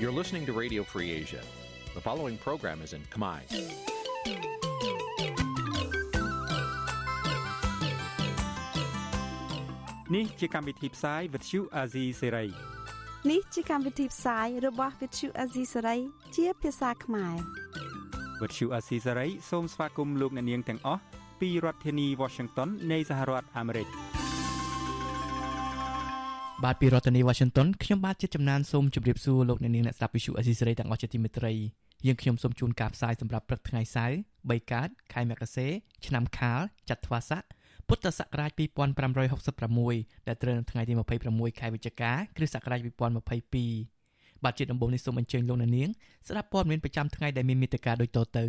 You're listening to Radio Free Asia. The following program is in Khmer. Nǐ ជាកម្មវិធីផ្សាយ Vuthu Azizi Serai នេះជាកម្មវិធីផ្សាយរបស់ Vuthu Azizi Serai ជាភាសាខ្មែរ Vuthu Azizi Serai សូមស្វាគមន៍លោកអ្នកនាងទាំងអស់ពីរដ្ឋធានី Washington នៃសហរដ្ឋអាមេរិក បាទពីរដ្ឋធានី Washington ខ្ញុំបាទជាចំណានសូមជម្រាបសួរលោកអ្នកនាងអ្នកស្ដាប់ Vuthu Azizi Serai ទាំងអស់ជាទីមេត្រីយើងខ្ញុំសូមជូនការផ្សាយសម្រាប់ព្រឹកថ្ងៃសៅរ៍3កើតខែមករាឆ្នាំខាលចត្វាស័កពុទ្ធសករាជ2566ដែលត្រូវនៅថ្ងៃទី26ខែវិច្ឆិកាគ្រិស្តសករាជ2022បាទជាដំបូងនេះសូមអញ្ជើញលោកអ្នកនាងស្ដាប់ព័ត៌មានប្រចាំថ្ងៃដែលមានមេត្តាដូចតទៅ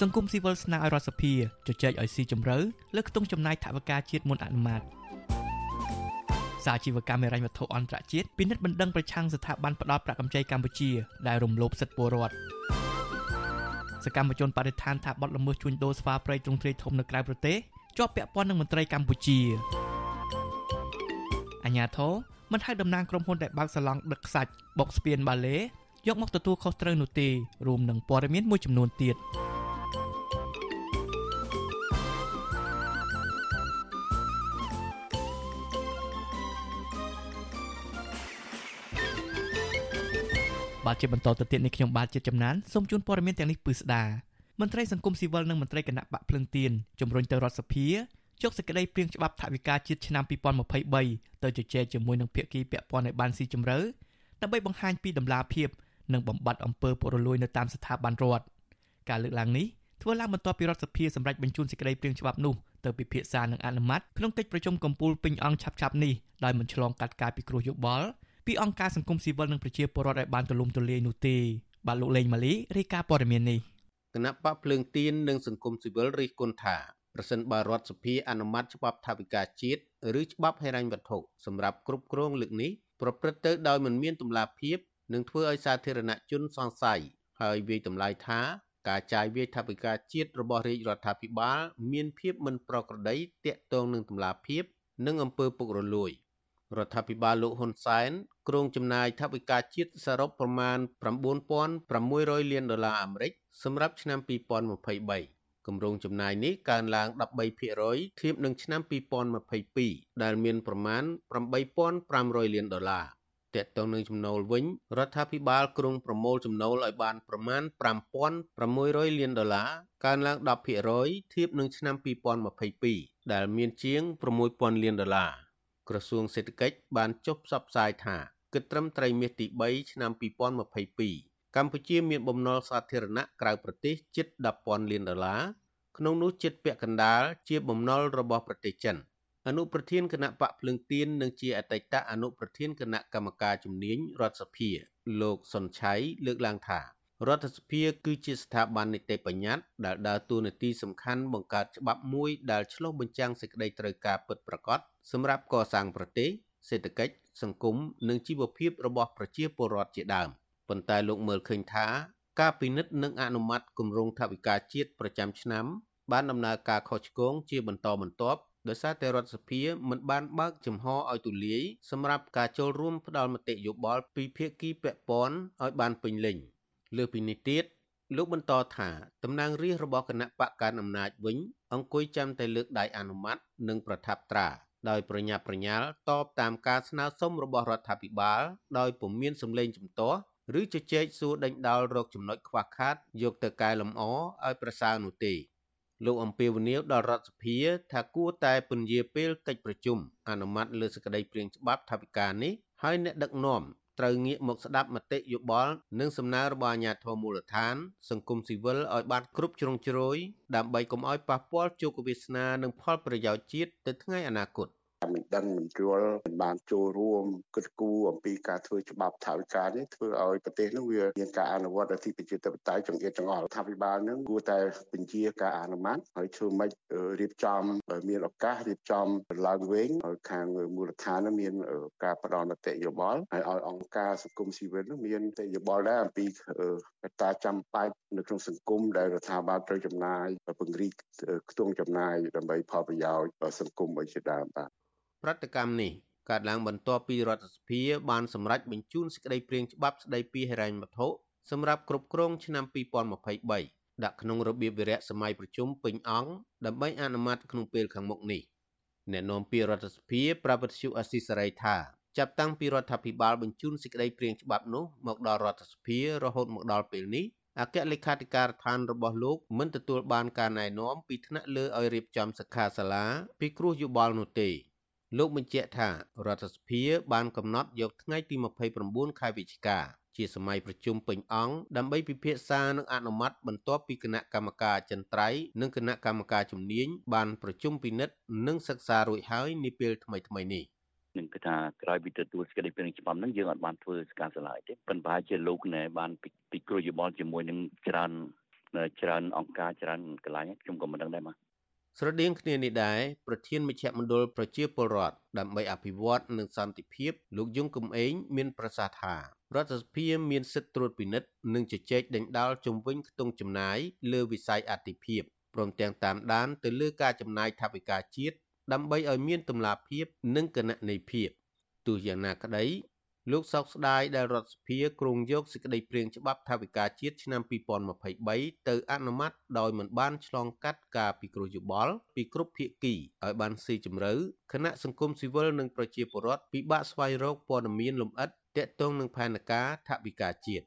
សង្គមស៊ីវិលស្នើឲ្យរដ្ឋសភាជជែកឲ្យស៊ីជម្រៅលើខ្ទង់ចំណាយថវិកាជាតិមុនអនុម័តសាជីវកម្មហិរញ្ញវត្ថុអន្តរជាតិពិនិត្យបណ្ដឹងប្រឆាំងស្ថាប័នផ្ដល់ប្រាក់កម្ចីកម្ពុជាដែលរំលោភសិទ្ធិពលរដ្ឋសកម្មជនបដិឋានថាបទល្មើសជួញដូរស្វាព្រៃទ្រង់ទ្រាយធំនៅក្រៅប្រទេសជាប់ពាក់ព័ន្ធនឹងមន្ត្រីកម្ពុជាអញ្ញាធរមិនហៅតំណាងក្រុមហ៊ុនដែលបើកសាឡង់ដឹកខ្សាច់បុកស្ពានបាឡេយកមកទទួលខុសត្រូវនោះទេរួមនឹងព័ត៌មានមួយចំនួនទៀត។ បាទជាបន្តទៅទៀតនេះខ្ញុំបាទជាចំណានសូមជូនព័ត៌មានទាំងនេះពិស្ដាមន្ត្រីសង្គមស៊ីវិលនិងមន្ត្រីគណៈបកភ្លឹងទៀនជំរុញទៅរដ្ឋសភាជកសេចក្តីព្រៀងច្បាប់ថវិកាជាតិឆ្នាំ2023ទៅជជែកជាមួយនឹងភាគីពាក់ព័ន្ធឲ្យបានស៊ីជម្រៅដើម្បីបង្ហាញពីដំណាភាពនិងបំបត្តិអំពើពុករលួយនៅតាមស្ថាប័នរដ្ឋការលើកឡើងនេះធ្វើឡើងបន្ទាប់ពីរដ្ឋសភាសម្រេចបញ្ជូនសេចក្តីព្រៀងច្បាប់នោះទៅពិភាក្សានិងអនុម័តក្នុងកិច្ចប្រជុំកំពូលពេញអង្គឆាប់ៗនេះដោយមិនឆ្លងកាត់ការពិគ្រោះយោបល់ ពីអង្គការសង្គមស៊ីវិលនិងប្រជាពលរដ្ឋឲ្យបានទូលំទូលាយនោះទេបាទលោកលេងម៉ាលីរាយការណ៍ព័ត៌មាននេះគណៈបកភ្លើងទៀននិងសង្គមស៊ីវិលរិះគន់ថាប្រសិនបើរដ្ឋសភាអនុម័តច្បាប់ថាវិការជាតិឬច្បាប់ហិរញ្ញវត្ថុសម្រាប់គ្រប់គ្រងលើកនេះប្រព្រឹត្តទៅដោយមិនមានតម្លាភាពនឹងធ្វើឲ្យសាធារណជនសង្ស័យហើយវាយតម្លៃថាការចាយវាយថវិកាជាតិរបស់រាជរដ្ឋាភិបាល មានភាពមិនប្រក្រតីតាក់ទងនឹងតម្លាភាព និងអំពើពុករលួយ។ រដ្ឋាភិបាលលោកហ៊ុនសែនគ្រោងចំណាយថវិកាជាតិសរុបប្រមាណ9600លានដុល្លារអាមេរិកសម្រាប់ឆ្នាំ2023គម្រោងចំណាយនេះកើនឡើង13%ធៀបនឹងឆ្នាំ2022ដែលមានប្រមាណ8500លានដុល្លារទាក់ទងនឹងចំណូលវិញរដ្ឋាភិបាលគ្រោងប្រមូលចំណូលឲ្យបានប្រមាណ5600លានដុល្លារកើនឡើង10%ធៀបនឹងឆ្នាំ2022ដែលមានជាង6000លានដុល្លារ ក្រសួងសេដ្ឋកិច្ចបានចុះផ្សព្វផ្សាយថាគិតត្រឹមត្រីមាសទី3ឆ្នាំ2022កម្ពុជាមានបំណុលសាធារណៈក្រៅប្រទេសជិត10,000លានដុល្លារក្នុងនោះជិតពាក់កណ្ដាលជាបំណុលរបស់ប្រទេសចិនអនុប្រធានគណៈបកភ្លឹងទៀននិងជាអតីតអនុប្រធានគណៈកម្មការជំនាញរដ្ឋសភា លោកសុនឆៃលើកឡើងថារដ្ឋសភាគឺជាស្ថាប័ននីតិបញ្ញត្តិដែលដើរតួនាទីសំខាន់បង្កើតច្បាប់មួយដែលឆ្លុះបញ្ចាំងសេចក្តីត្រូវការពិតប្រាកដ សម្រាប់កសាងប្រទេសសេដ្ឋកិច្ចសង្គមនិងជីវភាពរបស់ប្រជាពលរដ្ឋជាដើមប៉ុន្តែលោកមើលឃើញថាការពិនិត្យនិងអនុម័តគម្រោងថវិកាជាតិប្រចាំឆ្នាំ បានដំណើរការខុសឆ្គងជាបន្តបន្ទាប់ដោយសារតែរដ្ឋសភាមិនបានបើកចំហឲ្យទូលាយសម្រាប់ការចូលរួមផ្ដល់មតិយោបល់ពីភាគីពាក់ព័ន្ធឲ្យបានពេញលេញ។លើពីនេះទៀតលោកបន្តថាតំណាងរាស្ត្ររបស់គណៈបកកណ្ដាលអំណាចវិញអង្គុយចាំតែលើកដៃអនុម័តនិងប្រថាប់ត្រា ដោយប្រញាប់ប្រញាល់តបតាមការស្នើសុំរបស់រដ្ឋាភិបាល ដោយពុំមានសម្លេងជំទាស់ឬជជែកសួរដេញដោលរកចំណុចខ្វះខាត យកទៅកែលម្អឲ្យប្រសើរនោះទេលោកអំពីវនីវដល់រដ្ឋសភាថាគួរតែពន្យាពេលកិច្ចប្រជុំអនុម័តលើសេចក្តីព្រាងច្បាប់ថវិកានេះហើយអ្នកដឹកនាំ ត្រូវងាកមកស្ដាប់មតិយោបល់និងសំណើរបស់អាជ្ញាធរមូលដ្ឋាន សង្គមស៊ីវិលឲ្យបានគ្រប់ជ្រុងជ្រោយដើម្បីកុំឲ្យប៉ះពាល់ជោគវាសនានិងផលប្រយោជន៍ជាតិទៅថ្ងៃអនាគត មិនដឹងមិនយល់មិនបានចូលរួមគិតគូរអំពីការធ្វើច្បាប់ថាវិការនេះធ្វើឲ្យប្រទេសនោះវាមានការអនុវត្តអធិបតេយ្យធិបតេយ្យចង្អៀតចង្អល់ថាវិបាលនឹងគួរតែបញ្ជាការអនុម័តហើយធ្វើម៉េចរៀបចំមានឱកាសរៀបចំឡើងវិញឲ្យខាងមូលដ្ឋានមានការផ្ដល់មតិយោបល់ហើយឲ្យអង្គការសង្គមស៊ីវិលនឹងមានមតិយោបល់ដែរអំពីកត្តាចាំបាច់នៅក្នុងសង្គមដែលរដ្ឋាភិបាលត្រូវចំណាយពង្រីកខ្ទង់ចំណាយដើម្បីផលប្រយោជន៍សង្គមឲ្យជាដើមបាទ ប្រតិកម្មនេះកើតឡើងបន្ទាប់ពីរដ្ឋសភាបានសម្រេចបញ្ជូនសេចក្តីព្រាងច្បាប់ស្តីពីហិរញ្ញវត្ថុសម្រាប់គ្រប់គ្រងឆ្នាំ2023ដាក់ក្នុងរបៀបវិរៈសម័យប្រជុំពេញអង្គដើម្បីអនុម័តក្នុងពេលខាងមុខនេះអ្នកនាំពាក្យរដ្ឋសភាប្រពន្ធជអស៊ីសេរីថាចាប់តាំងពីរដ្ឋាភិបាលបញ្ជូនសេចក្តីព្រាងច្បាប់នោះមកដល់រដ្ឋសភារហូតមកដល់ពេលនេះអគ្គលេខាធិការដ្ឋានរបស់លោកមិនទទួលបានការណែនាំពីថ្នាក់លើឲ្យរៀបចំសិក្ខាសាលាពីគ្រោះយោបល់នោះទេ លោកបញ្ជាក់ថារដ្ឋសភាបានកំណត់យកថ្ងៃទី29ខែវិច្ឆិកាជាសម័យប្រជុំពេញអង្គដើម្បីពិភាក្សានិងអនុម័តបន្ទាប់ពីគណៈកម្មការចិនត្រៃនិងគណៈកម្មការជំនាញបានប្រជុំពិនិត្យនិងសិក្សារួចហើយនាពេលថ្មីៗនេះ។នឹងគឺថាក្រោយពីទទួលសេចក្តីព្រាងច្បាប់ហ្នឹងយើងអត់បានធ្វើការឆ្លើយទេប៉ុន្តែជាលោកណែបានពិគ្រោះយោបល់ជាមួយនឹងច្រើនច្រើនអង្គការច្រើនកន្លែងខ្ញុំក៏មិនដឹងដែរបាទ ស្រដៀងគ្នានេះដែរប្រធានមជ្ឈមណ្ឌលប្រជាពលរដ្ឋដើម្បីអភិវឌ្ឍនិងសន្តិភាពលោកយងកំឯងមានប្រសាសន៍ថារដ្ឋសភាមានសិទ្ធិត្រួតពិនិត្យនិងជជែកដេញដោលជំវិញខ្ទង់ចំណាយលើវិស័យអតិភិបព្រមទាំងតាមដានទៅលើការចំណាយថវិកាជាតិដើម្បីឲ្យមានតម្លាភាពនិងគណនេយ្យភាពទោះយ៉ាងណាក្តី លោកសោកស្ដាយដែលរដ្ឋសភាគ្រោងយកសេចក្តីព្រាងច្បាប់ថាវិការជាតិឆ្នាំ2023ទៅអនុម័តដោយមិនបានឆ្លងកាត់ការពិគ្រោះយោបល់ពីគ្រប់ភាគីឲ្យបានស៊ីជម្រៅគណៈសង្គមស៊ីវិលនិងប្រជាពលរដ្ឋពិបាកស្វែងរកព័ត៌មានលម្អិតទាក់ទងនឹងផែនការថាវិការជាតិ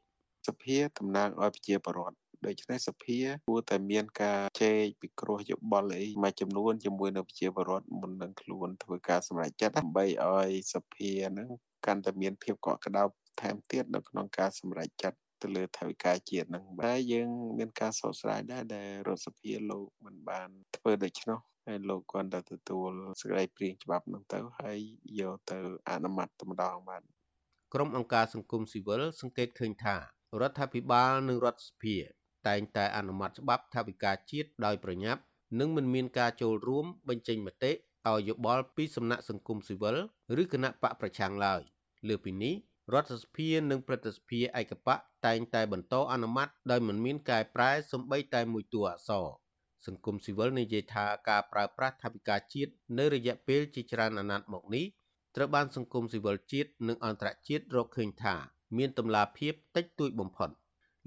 សភាតំណាងឲ្យប្រជាពលរដ្ឋដូច្នេះសភាគួរតែមានការជែកពិគ្រោះយោបល់អីមួយចំនួនជាមួយនៅប្រជាពលរដ្ឋមុននឹងខ្លួនធ្វើការសម្រេចចិត្តដើម្បីឲ្យសភានឹង កាន់តែមានភាពកក់ក្ដៅថែមទៀតនៅក្នុងការសម្រេចចិត្តទៅលើថវិកាជាតិនឹងតែយើងមានការសោកស្ដាយដែរដែលរដ្ឋសភាលោកមិនបានធ្វើដូច្នោះហើយលោកគាត់តែទទួលសេចក្តីព្រាងច្បាប់នោះទៅហើយយកទៅអនុម័តតែម្ដងបាទក្រុមអង្គការសង្គមស៊ីវិលសង្កេតឃើញថារដ្ឋាភិបាលនិងរដ្ឋសភាតែងតែអនុម័តច្បាប់ថាវិការជាតិដោយប្រញាប់និងមិនមានការចូលរួមបញ្ចេញមតិឲ្យយោបល់ពីសំណាក់សង្គមស៊ីវិលឬគណៈបកប្រឆាំងឡើយ លើពីនេះរដ្ឋសភានិងព្រឹទ្ធសភាឯកបកតែងតែបន្តអនុម័តដោយមិនមានកែប្រែសំបីតែមួយតួអក្សរសង្គមស៊ីវិលនិយាយថាការប្រើប្រាស់ថវិកាជាតិនៅរយៈពេលជាច្រើនអាណត្តិមកនេះត្រូវបានសង្គមស៊ីវិលជាតិនិងអន្តរជាតិរកឃើញថាមានតម្លាភាពតិចតួចបំផុត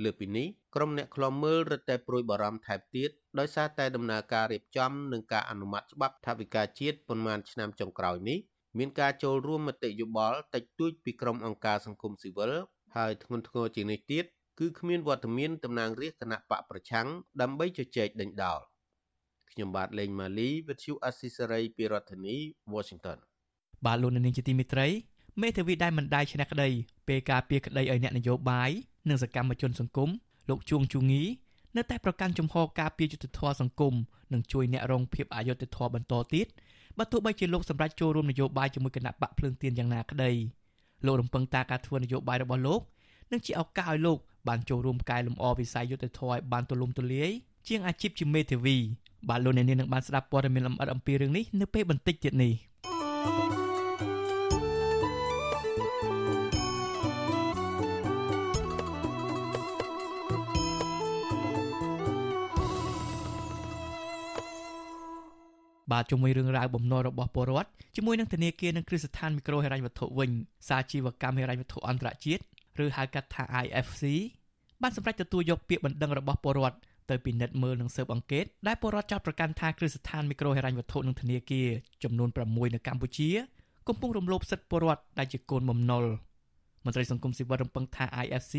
លើពីនេះក្រុមអ្នកខ្លំមើលរឹតតែព្រួយបារម្ភថែមទៀតដោយសារតែដំណើរការរៀបចំនិងការអនុម័តច្បាប់ថវិកាជាតិប៉ុន្មានឆ្នាំចុងក្រោយនេះ មានការចូលរួមមតិយោបល់តិចតួចពីក្រុមអង្គការសង្គមស៊ីវិលហើយធ្ងន់ធ្ងរជាងនេះទៀតគឺគ្មានវត្តមានតំណាងរាស្ត្រគណៈបកប្រឆាំងដើម្បីជជែកដេញដោលខ្ញុំបាទលេងម៉ាលីវិទ្យុអស៊ីសេរីពីរដ្ឋធានី Washington បាទលោកនាងជាទីមេត្រីមេធាវីដែលមិនដាច់ឆ្នះក្តីពេលការពីក្តីឲ្យអ្នកនយោបាយនិងសកម្មជនសង្គមលោកជួងជូងីនៅតែប្រកាន់ជំហរការពីយុទ្ធធរសង្គមនិងជួយអ្នករងភាពអយុត្តិធម៌បន្តទៀត បើទោះបីជាលោកសម្រាប់ចូលរួមនយោបាយជាមួយគណៈបកភ្លើងទៀនយ៉ាងណាក្តីលោករំពឹងថាការធ្វើនយោបាយរបស់លោកនឹងជាឱកាសឲ្យលោកបានចូលរួមកែលម្អវិស័យយុទ្ធធរឲ្យបានទូលំទូលាយជាងអាជីពជាមេធាវីបាទលោកអ្នកនាងនឹងបានស្ដាប់ព័ត៌មានលម្អិតអំពីរឿងនេះនៅពេលបន្តិចទៀតនេះ បាទជាមួយរឿងរ៉ាវបំណុលរបស់ពលរដ្ឋជាមួយនឹងធនាគារនិងគ្រឹះស្ថានមីក្រូហិរញ្ញវត្ថុវិញសាជីវកម្មហិរញ្ញវត្ថុអន្តរជាតិឬហៅកាត់ថា IFC បានសម្រេចទទួលយកពាក្យបណ្ដឹងរបស់ពលរដ្ឋទៅពិនិត្យមើលនិងស៊ើបអង្កេតដែលពលរដ្ឋចោទប្រកាន់ថាគ្រឹះស្ថានមីក្រូហិរញ្ញវត្ថុនិងធនាគារចំនួន6នៅកម្ពុជាកំពុងរំលោភសិទ្ធិពលរដ្ឋដែលជាកូនបំណុលមន្ត្រីសង្គមស៊ីវិលរំពឹងថា IFC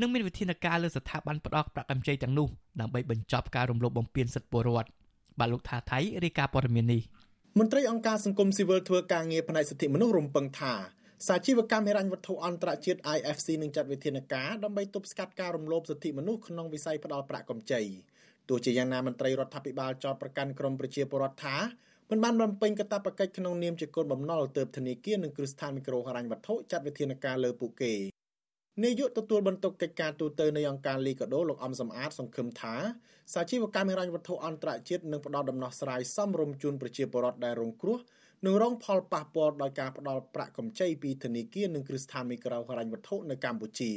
នឹងមានវិធានការលើស្ថាប័នផ្ដោតប្រាក់កម្ចីទាំងនោះដើម្បីបញ្ចប់ការរំលោភបំពានសិទ្ធិពលរដ្ឋ បាទលោកថាថៃរាយការណ៍ព័ត៌មាននេះមន្ត្រីអង្គការសង្គមស៊ីវិលធ្វើការងារផ្នែកសិទ្ធិមនុស្សរំពឹងថាសាជីវកម្មហិរញ្ញវត្ថុអន្តរជាតិ IFC នឹងចាត់វិធានការដើម្បីទប់ស្កាត់ការរំលោភសិទ្ធិមនុស្សក្នុងវិស័យផ្ដាល់ប្រាក់កម្ចីទោះជាយ៉ាងណាមន្ត្រីរដ្ឋាភិបាលចោទប្រកាន់ក្រមប្រជាពលរដ្ឋថាមិនបានបំពេញកាតព្វកិច្ចក្នុងនាមជាកូនបំណុលទៅធនាគារនិងគ្រឹះស្ថានមីក្រូហិរញ្ញវត្ថុចាត់វិធានការលើពួកគេ នាយកទទួលបន្ទុកកិច្ចការទូតនៃអង្គការលីកាដូលោកអំសំអាតសង្ឃឹមថាសាជីវកម្មហិរញ្ញវត្ថុអន្តរជាតិនឹងផ្ដល់ដំណោះស្រាយសមរម្យជូនប្រជាពលរដ្ឋដែលរងគ្រោះនិងរងផលប៉ះពាល់ដោយការផ្ដល់ប្រាក់កម្ចីពីធនាគារនិងគ្រឹះស្ថានមីក្រូហិរញ្ញវត្ថុនៅកម្ពុជា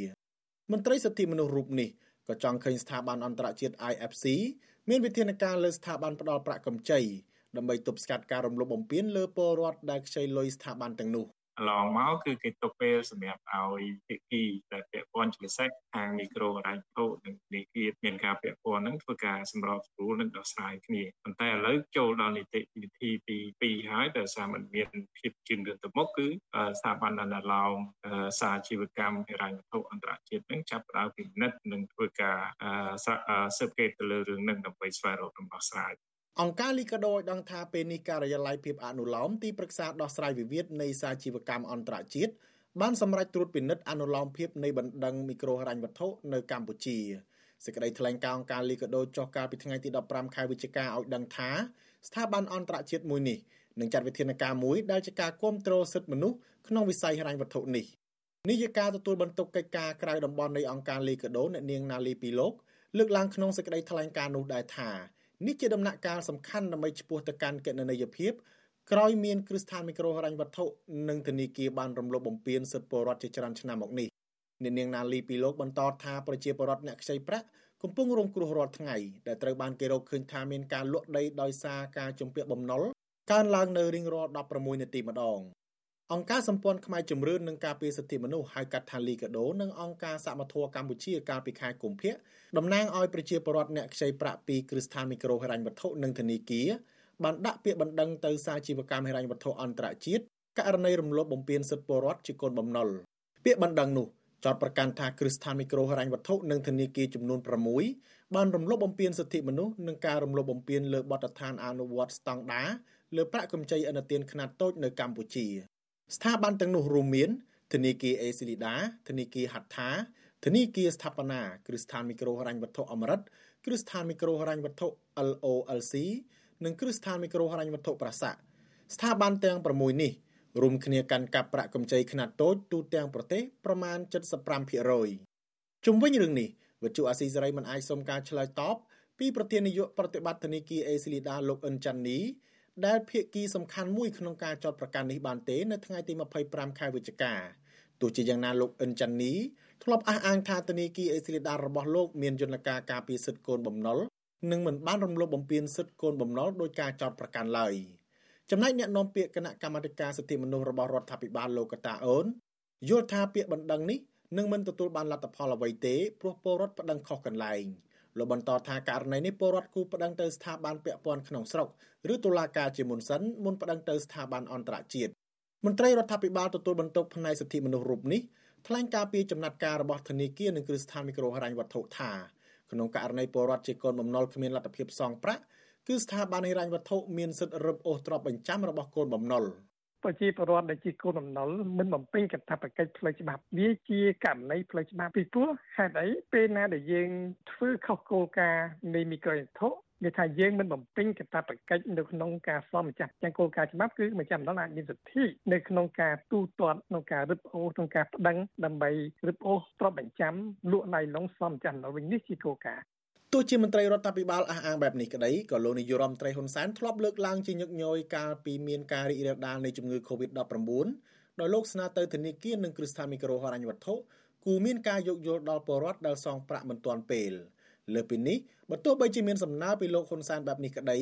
មន្ត្រីសិទ្ធិមនុស្សរូបនេះក៏ចង់ឃើញស្ថាប័នអន្តរជាតិ IFC មានវិធានការលើស្ថាប័នផ្ដល់ប្រាក់កម្ចីដើម្បីទប់ស្កាត់ការរំលោភបំពានលើពលរដ្ឋដែលខ្ចីលុយស្ថាប័នទាំងនោះ កន្លងមកគឺគេទុកពេលសម្រាប់ឲ្យភាគីដែលពាក់ព័ន្ធជាពិសេសខាងមីក្រូហិរញ្ញវត្ថុនិងនីតិមានការពាក់ព័ន្ធនឹងធ្វើការសម្របសម្រួលនិងដោះស្រាយគ្នាប៉ុន្តែឥឡូវចូលដល់នីតិវិធីទី2ហើយដែលសារមិនមានភាពជឿនលឿនទៅមុខគឺស្ថាប័នអនុឡោមសាជីវកម្មហិរញ្ញវត្ថុអន្តរជាតិនឹងចាប់ផ្ដើមពិនិត្យនិងធ្វើការស៊ើបអង្កេតទៅលើរឿងនឹងដើម្បីស្វែងរកដំណោះស្រាយ អង្គការលីកាដូឲ្យដឹងថាពេលនេះការិយាល័យភាពអនុឡោមទីប្រឹក្សាដោះស្រាយវិវាទនៃសាជីវកម្មអន្តរជាតិបានសម្រេចត្រួតពិនិត្យអនុឡោមភាពនៃបណ្ដឹងមីក្រូហិរញ្ញវត្ថុនៅកម្ពុជាសេចក្តីថ្លែងការណ៍អង្គការលីកាដូចុះកាលពីថ្ងៃទី15ខែវិច្ឆិកាឲ្យដឹងថាស្ថាប័នអន្តរជាតិមួយនេះនឹងចាត់វិធានការមួយដែលជាការគ្រប់គ្រងសិទ្ធិមនុស្សក្នុងវិស័យហិរញ្ញវត្ថុនេះនាយិកាទទួលបន្ទុកកិច្ចការក្រៅតំបន់នៃអង្គការលីកាដូអ្នកនាងណាលីពីលោកលើកឡើងក្នុងសេចក្តីថ្លែងការណ៍នោះដែរថា នេះជាដំណាក់កាលសំខាន់ដើម្បីឈ្មោះទៅកាន់កណន័យភាពក្រោយមានគ្រឹះស្ថានមីក្រូហិរញ្ញវត្ថុនិងធនាគារបានរំលោភបំពានសិទ្ធិពលរដ្ឋជាច្រើនឆ្នាំមកនេះអ្នកនាងណាលីពីលោកបន្តថាប្រជាពលរដ្ឋអ្នកខ្ចីប្រាក់កំពុងរងគ្រោះរាល់ថ្ងៃដែលត្រូវបានគេរកឃើញថាមានការលក់ដីដោយសារការជំពាក់បំណុលកើនឡើងនៅរៀងរាល់16នាទីម្ដង អង្គការសម្ព័ន្ធខ្មែរជំរឿននឹងការពារសិទ្ធិមនុស្សហៅកាត់ថាលីកាដូនិងអង្គការសមត្ថៈកម្ពុជាកាលពីខែកុម្ភៈតំណាងឲ្យប្រជាពលរដ្ឋអ្នកខ្ចីប្រាក់ពីគ្រឹះស្ថានមីក្រូហិរញ្ញវត្ថុនិងធនាគារបានដាក់ពាក្យបណ្ដឹងទៅសាជីវកម្មហិរញ្ញវត្ថុអន្តរជាតិករណីរំលោភបំពានសិទ្ធិពលរដ្ឋជាកូនបំណុលពាក្យបណ្ដឹងនោះចោទប្រកាន់ថាគ្រឹះស្ថានមីក្រូហិរញ្ញវត្ថុនិងធនាគារចំនួន6បានរំលោភបំពានសិទ្ធិមនុស្សនិងការរំលោភបំពានលើបទដ្ឋានអនុវត្តស្តង់ដារលើប្រាក់កម្ចីឥណទានខ្នាតតូចនៅកម្ពុជា ស្ថាប័នទាំងនោះរួមមានធនាគារអេស៊ីលីដាធនាគារហាត់ថាធនាគារស្ថាបនាគ្រឹះស្ថានមីក្រូហិរញ្ញវត្ថុអមរិតគ្រឹះស្ថានមីក្រូហិរញ្ញវត្ថុ LOLC និងគ្រឹះស្ថានមីក្រូហិរញ្ញវត្ថុប្រាសាស្ថាប័នទាំង6នេះរួមគ្នាកាន់កាប់ប្រាក់កម្ចីខ្នាតតូចទូទាំងប្រទេសប្រមាណ75%ជុំវិញរឿងនេះវិទ្យុអាស៊ីសេរីមិនអាចសុំការឆ្លើយតបពីប្រធាននាយកប្រតិបត្តិធនាគារអេស៊ីលីដាលោកអិនចាន់នី ដែលភាគីសំខាន់មួយក្នុងការចោទប្រកាន់នេះបានទេនៅថ្ងៃទី25ខែវិច្ឆិកាទោះជាយ៉ាងណាលោកអិនចាន់នីធ្លាប់អះអាងថាធនាគារអេស៊ីលីដារបស់លោកមានយន្តការការពារសិទ្ធិកូនបំណុលនិងមិនបានរំលោភបំពានសិទ្ធិកូនបំណុលដោយការចោទប្រកាន់ឡើយចំណែកអ្នកនាំពាក្យគណៈកម្មាធិការសិទ្ធិមនុស្សរបស់រដ្ឋាភិបាលលោកកតាអូនយល់ថាពាក្យបណ្ដឹងនេះនឹងមិនទទួលបានលទ្ធផលអ្វីទេព្រោះពលរដ្ឋប្តឹងខុសកន្លែង លោកបន្តថាករណីនេះពលរដ្ឋគូប្តឹងទៅស្ថាប័នពាក់ព័ន្ធក្នុងស្រុកឬតុលាការជាមុនសិនមុនប្តឹងទៅស្ថាប័នអន្តរជាតិមន្ត្រីរដ្ឋាភិបាលទទួលបន្ទុកផ្នែកសិទ្ធិមនុស្សរូបនេះថ្លែងការពីចំណាត់ការរបស់ធនាគារនិងគ្រឹះស្ថានមីក្រូហិរញ្ញវត្ថុថាក្នុងករណីពលរដ្ឋជាកូនបំណុលគ្មានលទ្ធភាពសងប្រាក់គឺស្ថាប័នហិរញ្ញវត្ថុមានសិទ្ធិរឹបអូសទ្រព្យបញ្ចាំរបស់កូនបំណុល ប្រជាពលរដ្ឋដែលជាកូនបំណុលមិនបំពេញកាតព្វកិច្ចផ្លូវច្បាប់វាជាករណីផ្លូវច្បាប់ពីព្រោះហេតុអីពេលណាដែលយើងធ្វើខុសគោលការណ៍នៃមីក្រូវត្ថុនិយាយថាយើងមិនបំពេញកាតព្វកិច្ចនៅក្នុងការសមម្ចាស់ទាំងគោលការណ៍ច្បាប់គឺម្ចាស់ម្ដងអាចមានសិទ្ធិនៅក្នុងការទូទាត់ក្នុងការរឹបអូសក្នុងការប្តឹងដើម្បីរឹបអូសទ្រព្យបញ្ចាំលក់ណៃឡុងសមម្ចាស់ម្ដងវិញនេះជាគោលការណ៍ ទោះជាមន្ត្រីរដ្ឋាភិបាលអះអាងបែបនេះក្តីក៏លោកនាយរដ្ឋមន្ត្រីហ៊ុនសែនធ្លាប់លើកឡើងជាញឹកញយកាលពីមានការរីករាលដាលនៃជំងឺ Covid-19 ដោយលោកស្នើទៅធនាគារនិងគ្រឹះស្ថានមីក្រូហិរញ្ញវត្ថុគូមានការយោគយល់ដល់ពលរដ្ឋដែលសងប្រាក់មិនទាន់ពេលលើពីនេះបើទោះបីជាមានសំណើពីលោកហ៊ុនសែនបែបនេះក្តី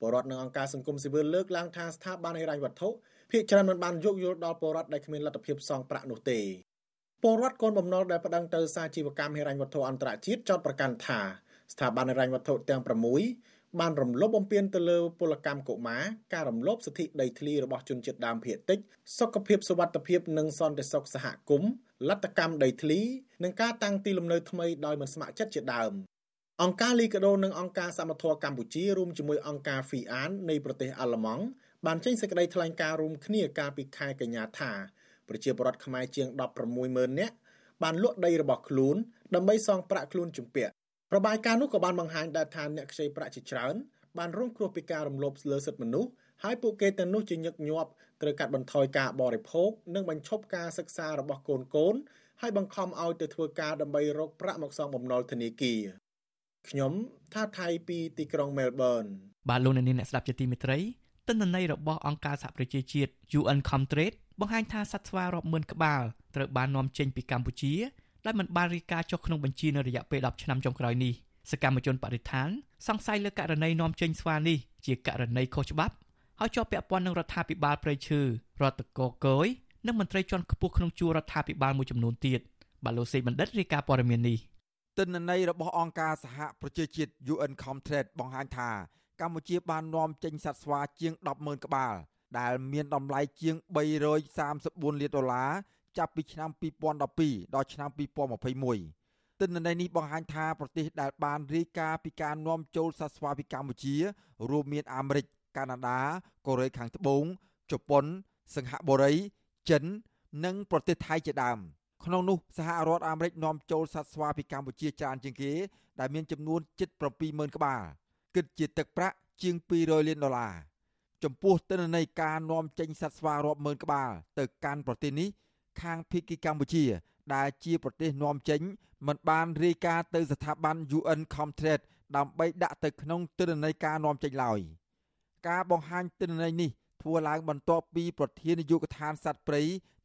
ពលរដ្ឋនិងអង្គការសង្គមស៊ីវិលលើកឡើងថាស្ថាប័នហិរញ្ញវត្ថុភាគច្រើនមិនបានយោគយល់ដល់ពលរដ្ឋដែលគ្មានលទ្ធភាពសងប្រាក់នោះទេពលរដ្ឋកូនបំណុលដែលប្តឹងទៅសាជីវកម្មហិរញ្ញវត្ថុអន្តរជាតិចោទប្រកាន់ថា ស្ថាប័នហិរញ្ញវត្ថុទាំង6បានរំលោភបំពានទៅលើពលកម្មកុមារការរំលោភសិទ្ធិដីធ្លីរបស់ជនជាតិដើមភាគតិចសុខភាពសុវត្ថិភាពនិងសន្តិសុខសហគមន៍លទ្ធកម្មដីធ្លីនិងការតាំងទីលំនៅថ្មីដោយមិនស្ម័គ្រចិត្តជាដើមអង្គការលីកាដូនិងអង្គការសមត្ថៈកម្ពុជារួមជាមួយអង្គការ FIAN នៃប្រទេសអាល្លឺម៉ង់បានចេញសេចក្តីថ្លែងការណ៍រួមគ្នាកាលពីខែកញ្ញាថាប្រជាពលរដ្ឋខ្មែរជាង160,000នាក់បានលក់ដីរបស់ខ្លួនដើម្បីសងប្រាក់ខ្លួនជំពាក់ របាយការណ៍នោះក៏បានបង្ហាញដែរថាអ្នកខ្ចីប្រាក់ជាច្រើនបានរងគ្រោះពីការរំលោភលើសិទ្ធិមនុស្សហើយពួកគេទាំងនោះជាញឹកញាប់ត្រូវកាត់បន្ថយការបរិភោគនិងបញ្ឈប់ការសិក្សារបស់កូនកូនហើយបង្ខំឲ្យទៅធ្វើការដើម្បីរកប្រាក់មកសងបំណុលធនាគារខ្ញុំថាថៃពីទីក្រុងមែលប៊នបាទលោកអ្នកនាងអ្នកស្ដាប់ជាទីមេត្រីទិន្នន័យរបស់អង្គការសហប្រជាជាតិ UN Comtrade បង្ហាញថាសត្វស្វារាប់ម៉ឺនក្បាលត្រូវបាននាំចេញពីកម្ពុជា ដែលមិនបានរាយការណ៍ចុះក្នុងបញ្ជីនៅរយៈពេល10ឆ្នាំចុងក្រោយនេះសកម្មជនបរិស្ថានសង្ស័យលើករណីនាំចេញស្វានេះជាករណីខុសច្បាប់ហើយជាប់ពាក់ព័ន្ធនឹងរដ្ឋាភិបាលព្រៃឈើរដ្ឋកោកយនិងមន្ត្រីជាន់ខ្ពស់ក្នុងជួររដ្ឋាភិបាលមួយចំនួនទៀតបាទលោកសេបណ្ឌិតរាយការណ៍ព័ត៌មាននេះទិន្នន័យរបស់អង្គការសហប្រជាជាតិ UN Comtrade បង្ហាញថាកម្ពុជាបាននាំចេញសត្វស្វាជាង100000ក្បាលដែលមានតម្លៃជាង334លានដុល្លារ ចាប់ពីឆ្នាំ2012ដល់ឆ្នាំ2021ទិន្នន័យនេះបង្ហាញថាប្រទេសដែលបានរាយការណ៍ពីការនាំចូលសត្វស្វាពីកម្ពុជារួមមានអាមេរិកកាណាដាកូរ៉េខាងត្បូងជប៉ុន សិង្ហបុរីចិន និង ប្រទេសថៃជាដើមក្នុងនោះសហរដ្ឋអាមេរិកនាំចូលសត្វស្វាពីកម្ពុជាច្រើនជាងគេដែលមានចំនួនជិត70000ក្បាលគិតជាទឹកប្រាក់ជាង200លានដុល្លារចំពោះទិន្នន័យការនាំចេញសត្វស្វារាប់ម៉ឺនក្បាលទៅកាន់ប្រទេសនេះ ខាងភៀកគីកម្ពុជា ដែលជាប្រទេសនាំចេញ មិនបានរាយការណ៍ទៅស្ថាប័ន UN Comtrade ដើម្បីដាក់ទៅក្នុងទិន្នន័យការនាំចេញឡើយការបង្ហាញទិន្នន័យនេះធ្វើឡើងបន្ទាប់ពីប្រធាននាយកដ្ឋានសត្វព្រៃ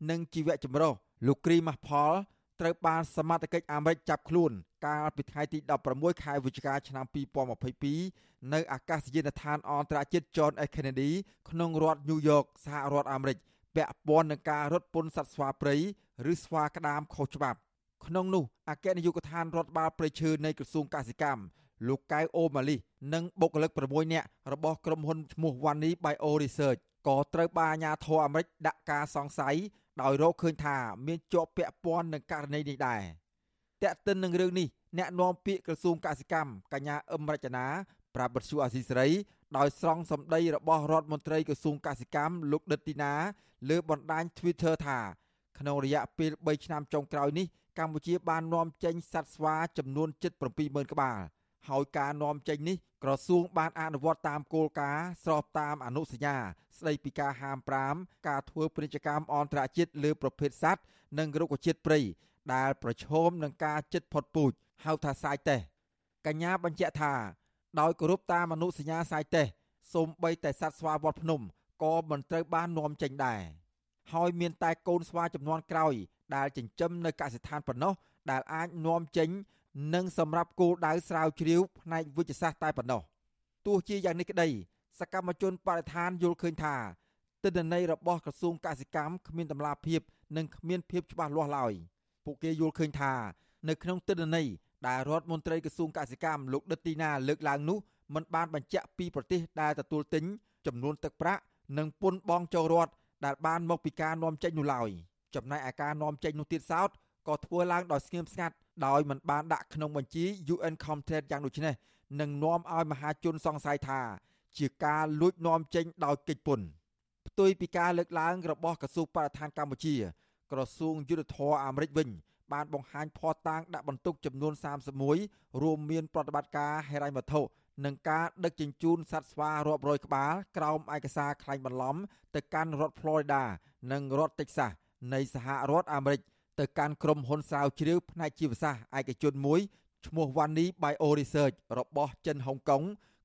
និងជីវៈចម្រុះលោកគ្រីម៉ាស់ផលត្រូវបានសមត្ថកិច្ចអាមេរិកចាប់ខ្លួន កាលពីថ្ងៃទី16ខែវិច្ឆិកាឆ្នាំ2022នៅអាកាសយានដ្ឋានអន្តរជាតិ John F Kennedy ក្នុងរដ្ឋ New York សហរដ្ឋអាមេរិក ពាក់ព័ន្ធនឹងការរត់ពន្ធសត្វស្វាព្រៃឬស្វាក្តាមខុសច្បាប់ក្នុងនោះអគ្គនាយកដ្ឋានរដ្ឋបាលព្រៃឈើនៃក្រសួងកសិកម្មលោកកៅអូម៉ាលីសនិងបុគ្គលិក6នាក់របស់ក្រុមហ៊ុនឈ្មោះ Wani Bio Research ក៏ត្រូវបានអាជ្ញាធរអាមេរិកដាក់ការសង្ស័យដោយរកឃើញថាមានជាប់ពាក់ព័ន្ធនឹងករណីនេះដែរតែកតិននឹងរឿងនេះអ្នកនាំពាក្យក្រសួងកសិកម្មកញ្ញាអឹមរចនាប្រាប់បទសុអាស៊ីសេរី ដោយស្រង់សម្ដីរបស់រដ្ឋមន្ត្រីក្រសួងកសិកម្មលោកដិតទីណា លើបណ្ដាញ Twitter ថា ក្នុងរយៈពេល3ឆ្នាំចុងក្រោយនេះកម្ពុជាបាននាំចេញសត្វស្វាចំនួនជិត70000ក្បាលហើយការនាំចេញនេះក្រសួងបានអនុវត្តតាមគោលការណ៍ស្របតាមអនុសញ្ញា ស្ដីពីការហាម5ការធ្វើពាណិជ្ជកម្មអន្តរជាតិលើប្រភេទសត្វនិងរុក្ខជាតិព្រៃដែលប្រឈមនឹងការជិតផុតពូជហៅថាសាយតេសកញ្ញាបញ្ជាក់ថា ដោយគោរពតាមអនុសញ្ញាសាយតេសសូម្បីតែសត្វស្វាវត្តភ្នំក៏មិនត្រូវបាននាំចេញដែរហើយមានតែកូនស្វាចំនួនក្រោយ ដែលចិញ្ចឹមនៅកសិដ្ឋានប៉ុណ្ណោះដែលអាចនាំចេញ និងសម្រាប់គោលដៅស្រាវជ្រាវផ្នែកវិទ្យាសាស្ត្រតែប៉ុណ្ណោះទោះជាយ៉ាងនេះក្តី សកម្មជនបរិស្ថានយល់ឃើញថាទិន្នន័យរបស់ក្រសួងកសិកម្មគ្មានតម្លាភាព និងគ្មានភាពច្បាស់លាស់ឡើយពួកគេយល់ឃើញថា នៅក្នុងទិន្នន័យ ដែលរដ្ឋមន្ត្រីក្រសួងកសិកម្មលោកដិតទីណាលើកឡើងនោះมันបានបញ្ជាក់ពីប្រទេសដែលទទួលទិញចំនួនទឹកប្រាក់និងពន្ធបងចូលរដ្ឋដែលបានមកពីការនាំចេញនោះឡើយចំណែកឯការនាំចេញនោះទៀតសោតក៏ធ្វើឡើងដោយស្ងៀមស្ងាត់ដោយមិនបានដាក់ក្នុងបញ្ជី UN Comtrade យ៉ាងដូចនេះនឹងនាំឲ្យមហាជនសង្ស័យថា ជាការលួចនាំចេញដោយកិច្ចពន្ធផ្ទុយពីការលើកឡើងរបស់ក្រសួងបរិស្ថានកម្ពុជាក្រសួងយុទ្ធភ័ពអាមេរិកវិញ បានបង្ហាញភស្តុតាងដាក់បន្ទុកចំនួន31រួមមានប្រតិបត្តិការហិរញ្ញវត្ថុនិងការដឹកជញ្ជូនសត្វស្វារាប់រយក្បាលក្រោមឯកសារក្លែងបន្លំទៅកាន់រដ្ឋ Florida និងរដ្ឋ Texas នៃសហរដ្ឋអាមេរិកទៅកាន់ក្រុមហ៊ុនស្រាវជ្រាវផ្នែកជីវសាស្ត្រឯកជនមួយឈ្មោះ Wani Bio Research របស់ចិនហុងកុង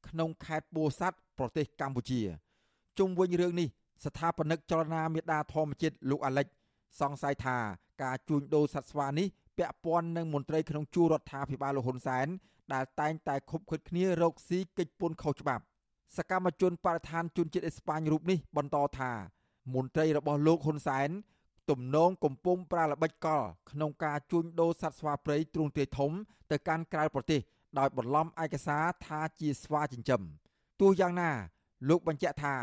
ក្នុងខេត្តពោធិ៍សាត់ប្រទេសកម្ពុជាជុំវិញរឿងនេះស្ថាបនិកចលនាមេដាធម្មជាតិលោកអាលិចសង្ស័យថា ការជួញដូរសត្វស្វានេះពាក់ព័ន្ធនឹងមន្ត្រីក្នុងជួររដ្ឋាភិបាលលោកហ៊ុនសែនដែលតែងតែខុបខិតគ្នារកស៊ីកិច្ចពន្ធខុសច្បាប់ សកម្មជនបរិស្ថានជនជាតិអេស្ប៉ាញរូបនេះបន្តថាមន្ត្រីរបស់លោកហ៊ុនសែនទំនងកំពុងប្រើល្បិចកលក្នុងការជួញដូរសត្វស្វាព្រៃទ្រង់ទ្រាយធំទៅកាន់ក្រៅប្រទេសដោយបន្លំឯកសារថាជាស្វាចិញ្ចឹមទោះយ៉ាងណា លោកបញ្ជាក់ថា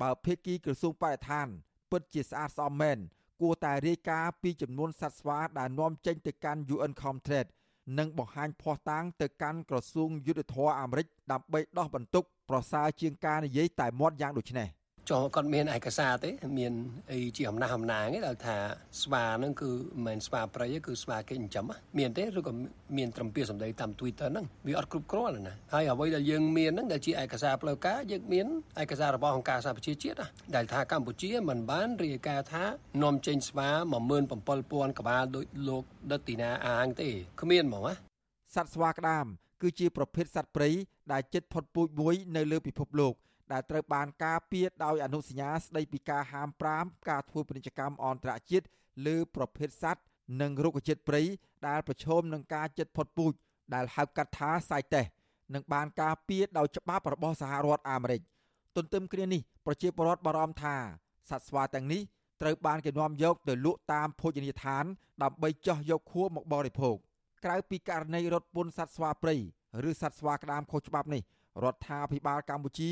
បើភេកគីក្រសួងបរិស្ថាន ពិតជាស្អាតស្អំមែន គួរតែរាយការណ៍ពីចំនួនសត្វស្វាដែលនាំចេញទៅកាន់ UN Comtrade និងបង្ហាញភស្តុតាងទៅកាន់ក្រសួងយុទ្ធភ័ពអាមេរិកដើម្បីដោះបន្ទុកប្រសើរជាងការនិយាយតែមាត់យ៉ាងដូចនេះជ ចុះគាត់មានឯកសារទេ មានអីជាអំណះអំណាងទេដល់ថាស្វាហ្នឹងគឺមិនមែនស្វាព្រៃទេគឺស្វាគេចិញ្ចឹមមានទេឬក៏មានត្រឹមពាក្យសម្ដីតាម Twitter ហ្នឹងវាអត់គ្រប់គ្រាន់ណាហើយអ្វីដែលយើងមានហ្នឹងដែលជាឯកសារផ្លូវការយើងមានឯកសាររបស់អង្គការសហប្រជាជាតិដែលថាកម្ពុជាមិនបានរាយការណ៍ថានាំចេញស្វា17000ក្បាលដោយលោកដិតទីណាអាងទេគ្មានហ្មងណាសត្វស្វាក្តាមគឺជាប្រភេទសត្វព្រៃដែលជិតផុតពូជមួយនៅលើពិភពលោក ដែលត្រូវបានការពារដោយអនុសញ្ញាស្តីពីការហាម5ការធ្វើពាណិជ្ជកម្មអន្តរជាតិលើប្រភេទសត្វនិងរុក្ខជាតិព្រៃដែលប្រឈមនឹងការជិតផុតពូជដែលហៅកាត់ថា CITES និងបានការពារដោយច្បាប់របស់សហរដ្ឋអាមេរិកទន្ទឹមគ្នានេះប្រជាពលរដ្ឋបារម្ភថាសត្វស្វាទាំងនេះត្រូវបានគេនាំយកទៅលក់តាមភោជនីយដ្ឋាន ដើម្បីចោះយកខួរមកបរិភោគក្រៅពីករណីរត់ពន្ធសត្វស្វាព្រៃឬសត្វស្វាក្តាមខុសច្បាប់នេះរដ្ឋាភិបាលកម្ពុជា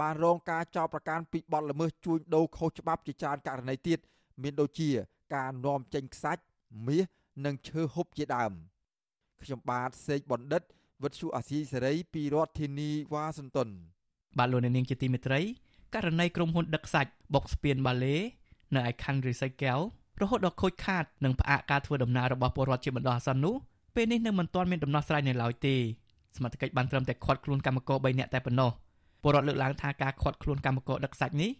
បានរងការចោទប្រកាន់ពីបទល្មើសជួញដូរខុសច្បាប់ជាច្រើនករណីទៀតមានដូចជាការនាំចេញខ្សាច់មាសនិងឈើហូបជាដើមខ្ញុំបាទសេកបណ្ឌិតវិទ្យុអាស៊ីសេរីពីរដ្ឋធានីវ៉ាស៊ីនតោនបាទលោកនាងជាទីមេត្រីករណីក្រុមហ៊ុនដឹកសាច់បុកស្ពានបាឡេនៅឯខណ្ឌរិស័យកែវរហូតដល់ខូចខាតនិងផ្អាកការធ្វើដំណើររបស់ពលរដ្ឋជាបណ្ដោះអាសន្ននោះពេលនេះនៅមិនទាន់មានដំណោះស្រាយនៅឡើយទេសមត្ថកិច្ចបានត្រឹមតែឃាត់ខ្លួនកម្មករ3នាក់តែប៉ុណ្ណោះ ពលរដ្ឋលើកឡើងថាការឃាត់ខ្លួនកម្មករដឹកសាច់នេះ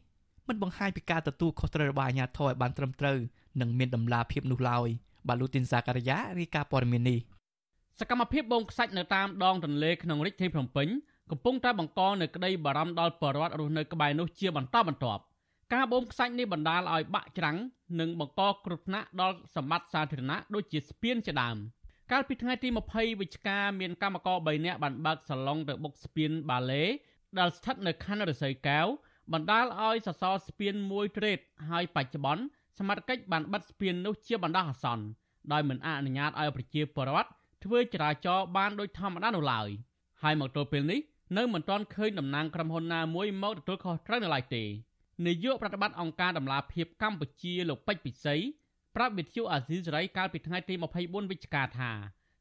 មិនបង្ហាញពីការទទួលខុសត្រូវរបស់អាជ្ញាធរឲ្យបានត្រឹមត្រូវនិងមានដំណាភាពនោះឡើយបាទលូទីនសាការីយ៉ារាយការណ៍ព័ត៌មាននេះសកម្មភាពបងខ្សាច់នៅតាមដងទន្លេក្នុងរាជធានីភ្នំពេញកំពុងតែបង្កនៅក្តីបារម្ភដល់ប្រជាពលរដ្ឋរស់នៅក្បែរនោះជាបន្តបន្ទាប់ការបូមខ្សាច់នេះបណ្ដាលឲ្យបាក់ច្រាំងនិងបង្កគ្រោះថ្នាក់ដល់សម្បត្តិសាធារណៈដូចជាស្ពានជាដើមកាលពីថ្ងៃទី20វិច្ឆិកាមានកម្មករ3នាក់បានបើកសាឡុងទៅបុកស្ពានបាឡេ ដែលស្ថិតនៅខណ្ឌរសីកែវបណ្ដាលឲ្យសសរស្ពានមួយត្រេតហើយបច្ចុប្បន្នសមត្ថកិច្ចបានបិទស្ពាននោះជាបណ្ដោះអាសន្នដោយមិនអនុញ្ញាតឲ្យប្រជាពលរដ្ឋធ្វើចរាចរណ៍បានដោយធម្មតានោះឡើយហើយមកទល់ពេលនេះនៅមិនទាន់ឃើញតំណាងក្រុមហ៊ុនណាមួយមកទទួលខុសត្រូវនៅឡើយទេនាយកប្រតិបត្តិអង្គការដំឡាភិបកម្ពុជាលោកពេជ្រពិសីប្រាប់វិទ្យុអាស៊ីសេរីកាលពីថ្ងៃទី24វិច្ឆិកាថា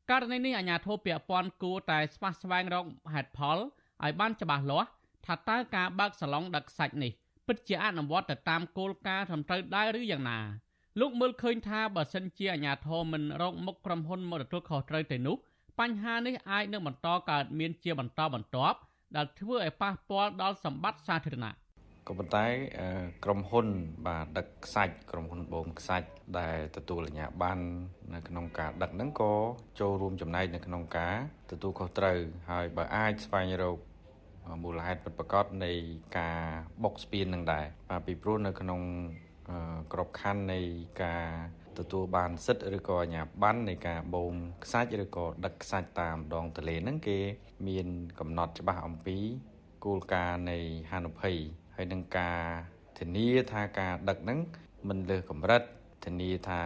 ករណីនេះអាជ្ញាធរពាក់ព័ន្ធគួរតែស្វះស្វែងរកហេតុផល ឲ្យបានច្បាស់លាស់ថាតើការបើកសាឡុងដឹកសាច់នេះពិតជាអនុវត្តទៅតាមគោលការណ៍ត្រឹមត្រូវដែរឬយ៉ាងណាលោកមើលឃើញថាបើសិនជាអាជ្ញាធរមិនរកមុខក្រុមហ៊ុនមកទទួលខុសត្រូវទេនោះបញ្ហានេះអាចនឹងបន្តកើតមានជាបន្តបន្ទាប់ដែលធ្វើឲ្យប៉ះពាល់ដល់សម្បត្តិសាធារណៈក៏ប៉ុន្តែក្រុមហ៊ុនបាទដឹកខ្សាច់ក្រុមហ៊ុនបូមខ្សាច់ដែលទទួលអាជ្ញាប័ណ្ណនៅក្នុងការដឹកហ្នឹងក៏ចូលរួមចំណែកនៅក្នុងការទទួលខុសត្រូវហើយបើអាចស្វែងរក មូលហេតុពិតប្រាកដនៃការបុកស្ពាននឹងដែរបាទពីព្រោះនៅក្នុងក្របខ័ណ្ឌនៃការទទួលបានសិទ្ធិឬក៏អាជ្ញាប័ណ្ណនៃការបូមខ្សាច់ឬក៏ដឹកខ្សាច់តាមដងទន្លេហ្នឹងគេមានកំណត់ច្បាស់អំពីគោលការណ៍នៃហានិភ័យហើយនឹងការធានាថាការដឹកហ្នឹងមិនលើសកម្រិតធានាថា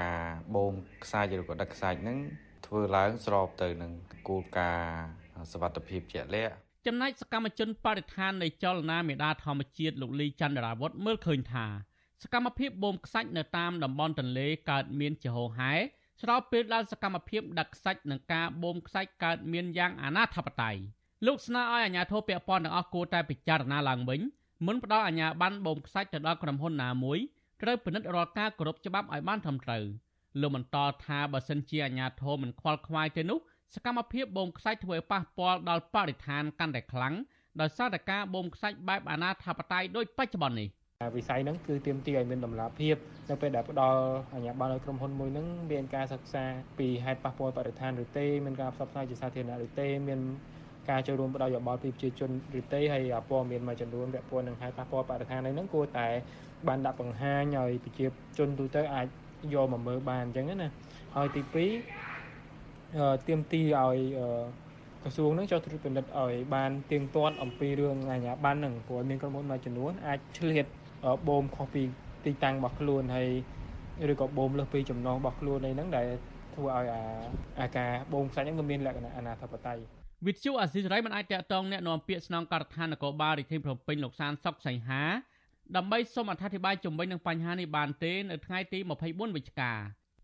ការបូមខ្សាច់ឬក៏ដឹកខ្សាច់ហ្នឹងធ្វើឡើងស្របទៅនឹងគោលការណ៍ សវត្ថភាពជាក់លាក់ចំណែកសកម្មជនបរិស្ថាននៃចលនាមេដាធម្មជាតិលោកលីចន្ទរាវុធមើលឃើញថាសកម្មភាពបូមខ្សាច់នៅតាមតំបន់ទន្លេកើតមានជាហូរហែស្របពេលដែលសកម្មភាពដឹកខ្សាច់និងការបូមខ្សាច់កើតមានយ៉ាងអនាធបត័យលោកស្នើឲ្យអាជ្ញាធរពាក់ព័ន្ធទាំងអស់គួរតែពិចារណាឡើងវិញមុនផ្ដល់អាជ្ញាប័ណ្ណបូមខ្សាច់ទៅដល់ក្រុមហ៊ុនណាមួយត្រូវពិនិត្យរាល់ការគោរពច្បាប់ឲ្យបានត្រឹមត្រូវលោកបន្តថាបើសិនជាអាជ្ញាធរមិនខ្វល់ខ្វាយទេនោះ សកម្មភាពបូមខ្សាច់ធ្វើឲ្យប៉ះពាល់ដល់បរិស្ថានកាន់តែខ្លាំងដោយសារតែការបូមខ្សាច់បែបអនាធបត័យដូចបច្ចុប្បន្ននេះវិស័យហ្នឹងគឺទាមទារឲ្យមានតម្លាភាពនៅពេលដែលផ្ដល់អាជ្ញាប័ណ្ណឲ្យក្រុមហ៊ុនមួយហ្នឹងមានការសិក្សាពីហេតុប៉ះពាល់បរិស្ថានឬទេមានការផ្សព្វផ្សាយជាសាធារណៈឬទេមានការចូលរួមផ្ដល់យោបល់ពីប្រជាជនឬទេហើយព័ត៌មានមួយចំនួនពាក់ព័ន្ធនឹងហេតុប៉ះពាល់បរិស្ថានហ្នឹងគួរតែបានដាក់បង្ហាញឲ្យប្រជាជនទូទៅអាចយកមកមើលបានអញ្ចឹងណាហើយទី2 ទៀមទីឲ្យក្រសួងនឹងចុះត្រួតពិនិត្យឲ្យបានទៀងទាត់អំពីរឿងអាជ្ញាប័ណ្ណហ្នឹងព្រោះមានក្រុមហ៊ុនមួយចំនួនអាចឆ្លៀតបូមខុសពីទីតាំងរបស់ខ្លួនហើយឬក៏បូមលើសពីចំណងរបស់ខ្លួនអីហ្នឹងដែលធ្វើឲ្យអាអាការបូមខ្សាច់ហ្នឹងវាមានលក្ខណៈអនាធបត័យវិទ្យុអាស៊ីសេរីមិនអាចតាក់ទងแนะនាំពាក្យស្នងការដ្ឋាននគរបាលរាជធានីភ្នំពេញលោកសានសុកសីហាដើម្បីសូមអធិប្បាយជំវិញនឹងបញ្ហានេះបានទេនៅថ្ងៃទី24វិច្ឆិកា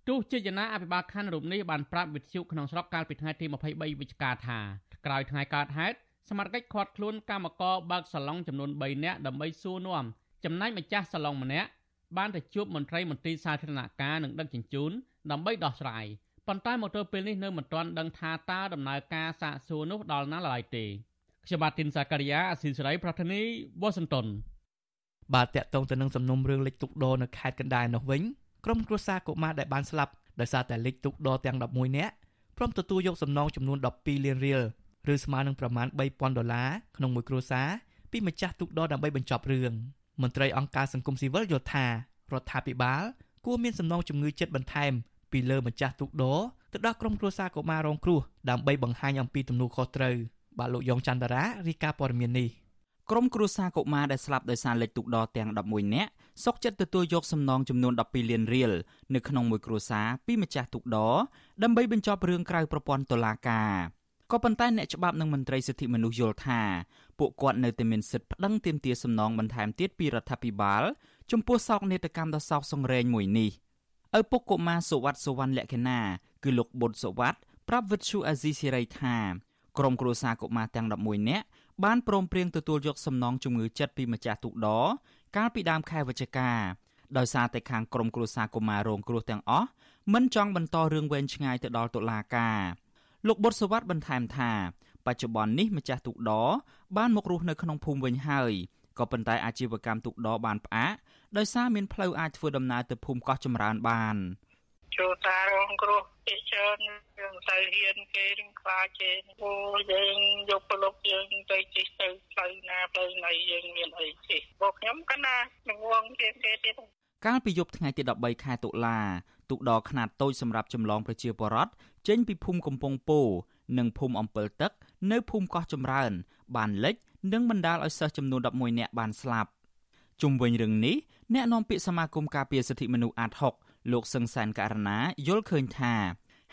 ទោះជាយ៉ាងណាអភិបាលខណ្ឌរូបនេះបានប្រាប់វិទ្យុក្នុងស្រុកកាលពីថ្ងៃទី23វិច្ឆិកាថាក្រោយថ្ងៃកើតហេតុសមាជិកខាត់ខ្លួនកម្មករបើកសាឡុងចំនួន3នាក់ដើម្បីសួរនាំចំណែកម្ចាស់សាឡុងម្នាក់បានទៅជួបមន្ត្រីមន្ត្រីសាធារណការនិងដឹកជញ្ជូនដើម្បីដោះស្រាយប៉ុន្តែមកទល់ពេលនេះនៅមិនទាន់ដឹងថាតើដំណើរការសាកសួរនោះដល់ណាឡើយទេខ្ញុំបាទទីនសាការីយ៉ាអស៊ីសេរីប្រធានីវ៉ាស៊ីនតោនបាទតកតងទៅនឹងសំណុំរឿងលិចទុកដោនៅខេត្តកណ្ដាលនោះវិញ ក្រុមគ្រួសារកុមារដែលបានស្លាប់ដោយសារតែលិចទុកដោទាំង11នាក់ព្រមទទួលយកសំណងចំនួន12លានរៀលឬស្មើនឹងប្រមាណ3000ដុល្លារក្នុងមួយគ្រួសារពីម្ចាស់ទុកដោដើម្បីបញ្ចប់រឿងមន្ត្រីអង្គការសង្គមស៊ីវិលយល់ថារដ្ឋាភិបាលគួរមានសំណងជំងឺចិត្តបន្ថែមពីលើម្ចាស់ទូកដោទៅដល់ក្រុមគ្រួសារកុមាររងគ្រោះដើម្បីបង្ហាញអំពីទំនួលខុសត្រូវបាទលោកយ៉ងច័ន្ទរារីកាព័រមាននេះ ក្រុមគ្រួសារកុមារដែលស្លាប់ដោយសារលេខទូកដទាំង11នាក់សុកចិត្តទទួលយកសំណងចំនួន12លានរៀលនៅក្នុងមួយគ្រួសារពីម្ចាស់ទូកដដើម្បីបញ្ចប់រឿងក្រៅប្រព័ន្ធតុលាការក៏ប៉ុន្តែអ្នកច្បាប់និងមន្ត្រីសិទ្ធិមនុស្សយល់ថាពួកគាត់នៅតែមានសិទ្ធិប្តឹងទាមទារសំណងបន្ថែមទៀតពីរដ្ឋាភិបាលចំពោះសោកនាដកម្មដ៏សោកសង្រេងមួយនេះឪពុកកុមារសុវត្ថិសុវណ្ណលក្ខណាគឺលោកបុតសុវត្ថិប្រាប់វិទ្យុអាស៊ីសេរីថាក្រុមគ្រួសារកុមារទាំង11នាក់ បានព្រមព្រៀងទទួលយកសំណងជំងឺចិត្តពីម្ចាស់ទូកដកាលពីដើមខែវិច្ឆិកាដោយសារតែខាងក្រុមគ្រួសារកុមាររងគ្រោះទាំងអស់មិនចង់បន្តរឿងវែងឆ្ងាយទៅដល់តុលាការលោកបុតសវັດបន្ថែមថាបច្ចុប្បន្ននេះម្ចាស់ទូកដបានមករស់នៅក្នុងភូមិវិញហើយក៏ប៉ុន្តែអាជីវកម្មទូកដបានផ្អាកដោយសារមានផ្លូវអាចធ្វើដំណើរទៅភូមិកោះចម្រើនបាន ចូលតារងគ្រោះពីច្រើនយើងទៅហ៊ានគេនឹងខ្លាចគេអូយើងយកប្រលប់យើងទៅជិះទៅផ្លូវណាផ្លូវណីយើងមានអីជិះពួកខ្ញុំកណានឹងវងគេគេទៀតកាលពីយប់ថ្ងៃទី13ខែតុលាទូកដខ្នាតតូចសម្រាប់ចម្លងប្រជាពលរដ្ឋចេញពីភូមិកំពង់ពោនិងភូមិអំពិលទឹក នៅភូមិកោះចម្រើន បានលិចនិងបណ្ដាលឲ្យសិស្សចំនួន11នាក់បានស្លាប់ជុំវិញរឿងនេះអ្នកនាំពាក្យសមាគមការពារសិទ្ធិមនុស្សអាត6 លោកសឹងសានករណាយល់ឃើញថា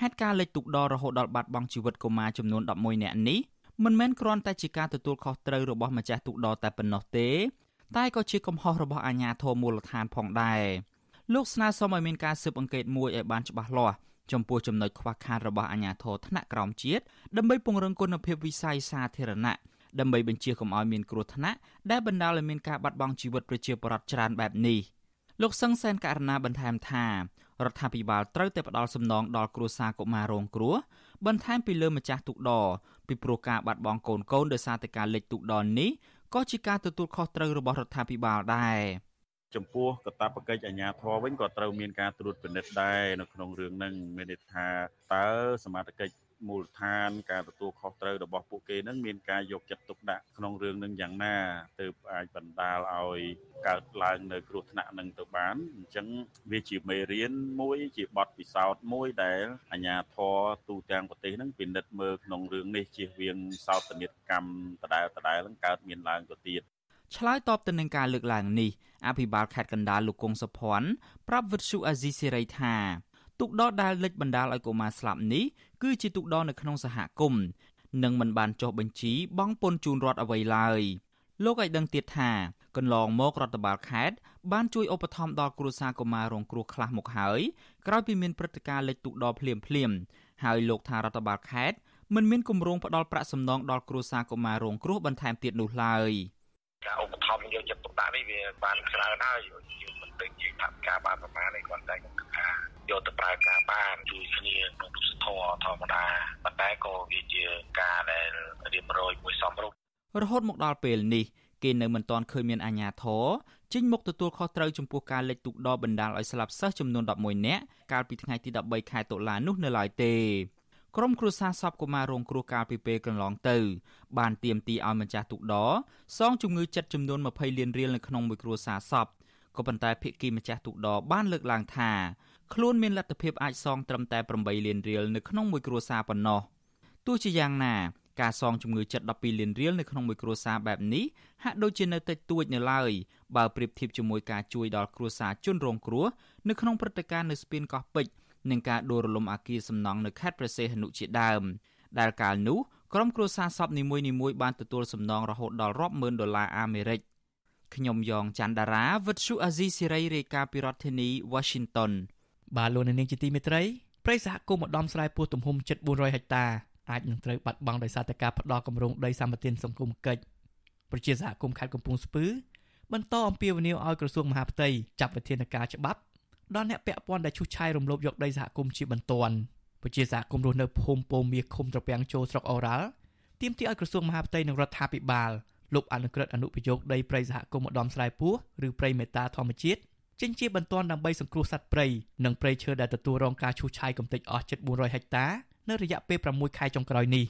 ហេតុការណ៍លិចទូកដរហូតដល់បាត់បង់ជីវិតកុមារចំនួន11នាក់នេះមិនមែនគ្រាន់តែជាការទទួលខុសត្រូវរបស់ម្ចាស់ទូកដរតែប៉ុណ្ណោះទេតែក៏ជាកំហុសរបស់អាជ្ញាធរមូលដ្ឋានផងដែរលោកស្នើសុំឲ្យមានការស៊ើបអង្កេតមួយឲ្យបានច្បាស់លាស់ចំពោះចំណុចខ្វះខាតរបស់អាជ្ញាធរថ្នាក់ក្រោមជាតិដើម្បីពង្រឹងគុណភាពវិស័យសាធារណៈដើម្បីបញ្ជាកុំឲ្យមានគ្រោះថ្នាក់ដែលបណ្ដាលឲ្យមានការបាត់បង់ជីវិតប្រជាពលរដ្ឋច្រើនបែបនេះ លោកសឹងសែនករណាបន្ថែមថារដ្ឋាភិបាលត្រូវតែផ្ដល់សំណងដល់គ្រួសារកុមាររងគ្រោះបន្ថែមពីលើម្ចាស់ទូកដពីព្រោះការបាត់បង់កូនកូនដោយសារតែការលិចទូកដនេះក៏ជាការទទួលខុសត្រូវរបស់រដ្ឋាភិបាលដែរចំពោះកតាបកិច្ចអាជ្ញាធរវិញក៏ត្រូវមានការត្រួតពិនិត្យដែរនៅក្នុងរឿងហ្នឹងមានន័យថាតើសមាជិក មូលដ្ឋាន ការទទួលខុសត្រូវរបស់ពួកគេនឹងមានការយកចិត្តទុកដាក់ក្នុងរឿងនឹងយ៉ាងណាទើបអាចបណ្ដាលឲ្យកើតឡើងនៅគ្រោះថ្នាក់នឹងទៅបានអញ្ចឹងវាជាមេរៀនមួយជាបទពិសោធន៍មួយដែលអាជ្ញាធរទូទាំងប្រទេសនឹងពិនិត្យមើលក្នុងរឿងនេះជៀសវាងសោតនីតកម្មដដែលដដែលនឹងកើតមានឡើងទៅទៀតឆ្លើយតបទៅនឹងការលើកឡើងនេះអភិបាលខេត្តកណ្ដាលលោកគង់សុភ័ណ្ឌប្រាប់វិទ្យុអាស៊ីសេរីថា ទុកដដែលលិចបណ្ដាលឲ្យកុមារស្លាប់នេះគឺជាទុកដនៅក្នុងសហគមន៍និងមិនបានចុះបញ្ជីបង់ពន្ធជូនរដ្ឋអ្វីឡើយលោកឲ្យដឹងទៀតថាកន្លងមករដ្ឋបាលខេត្តបានជួយឧបត្ថម្ភដល់គ្រួសារកុមាររងគ្រោះខ្លះមកហើយក្រោយពីមានព្រឹត្តិការណ៍លិចទុកដភ្លាមភ្លាមហើយលោកថារដ្ឋបាលខេត្តមិនមានគម្រោងផ្ដល់ប្រាក់សំណងដល់គ្រួសារកុមាររងគ្រោះបន្ថែមទៀតនោះឡើយការឧបត្ថម្ភយកចិត្តទុកដាក់នេះវាបានច្រើនហើយយើងមិនដឹងជាថាការបានប្រមាណឯគាត់តែខ្ញុំគិតថា យកទៅប្រើការបានជួយគ្នាក្នុងទុសធម៌ធម្មតាប៉ុន្តែក៏វាជាការដែលរៀបរយមួយសំរុំរហូតមកដល់ពេលនេះគេនៅមិនទាន់ឃើញមានអាជ្ញាធរចេញមកទទួលខុសត្រូវចំពោះការលិចទូកដបណ្ដាលឲ្យស្លាប់សិស្សចំនួន11នាក់កាលពីថ្ងៃទី13ខែតុលានោះនៅឡើយទេក្រុមគ្រួសារសពកុមាររងគ្រោះកាលពីពេលកន្លងទៅ បានទាមទារឲ្យម្ចាស់ទូកដសងជំងឺចិត្តចំនួន20លានរៀលនៅក្នុងមួយគ្រួសារសពក៏ប៉ុន្តែភាគីម្ចាស់ទូកដបានលើកឡើងថា ខ្លួនមានលទ្ធភាពអាចសងត្រឹមតែ8លានរៀលនៅក្នុងមួយគ្រួសារប៉ុណ្ណោះទោះជាយ៉ាងណាការសងជំងឺចិត្ត12លានរៀលនៅក្នុងមួយគ្រួសារបែបនេះហាក់ដូចជានៅតិចតួចនៅឡើយបើប្រៀបធៀបជាមួយការជួយដល់គ្រួសារជនរងគ្រោះនៅក្នុងព្រឹត្តិការណ៍នៅស្ពានកោះពេជ្រនិងការដួលរលំអគារសំណង់នៅខេត្តព្រះសីហនុជាដើមដែលកាលនោះក្រុមគ្រួសារសពនីមួយៗបានទទួលសំណងរហូតដល់រាប់ម៉ឺនដុល្លារអាមេរិកខ្ញុំយ៉ងច័ន្ទដារាវិទ្យុអាស៊ីសេរីរាយការណ៍ពីរដ្ឋធានី Washington បាទលោកនាងជាទីមេត្រីព្រៃសហគមន៍ម្ដំស្រែពោះទំហំជិត400ហិកតាអអាចនឹងត្រូវបាត់បង់ដោយសារតែការផ្ដោតគម្រោងដីសម្បត្តិសង្គមកិច្ចប្រជាសហគមន៍ខេត្តកំពង់ស្ពឺបន្តអំពាវនាវឲ្យក្រសួងមហាផ្ទៃចាត់វិធានការច្បាប់ដល់អ្នកពាក់ព័ន្ធដែលឈូសឆាយរំលោភយកដីសហគមន៍ជាបន្ទាន់ប្រជាសហគមន៍រស់នៅភូមិពោមៀឃុំត្រពាំងចូលស្រុកអូរ៉ាល់ទាមទារឲ្យក្រសួងមហាផ្ទៃនិងរដ្ឋាភិបាលលុបអនុក្រឹត្យអនុប្រយោគដីព្រៃសហគមន៍ម្ដំស្រែពោះឬព្រៃមេតាធម្មជាតិ ចេញជាបន្ទាន់ដើម្បីសង្គ្រោះសត្វព្រៃនិងព្រៃឈើដែលទទួលរងការឈូសឆាយកំទេចអស់ជិត400ហិកតានៅរយៈពេល6ខែចុងក្រោយនេះ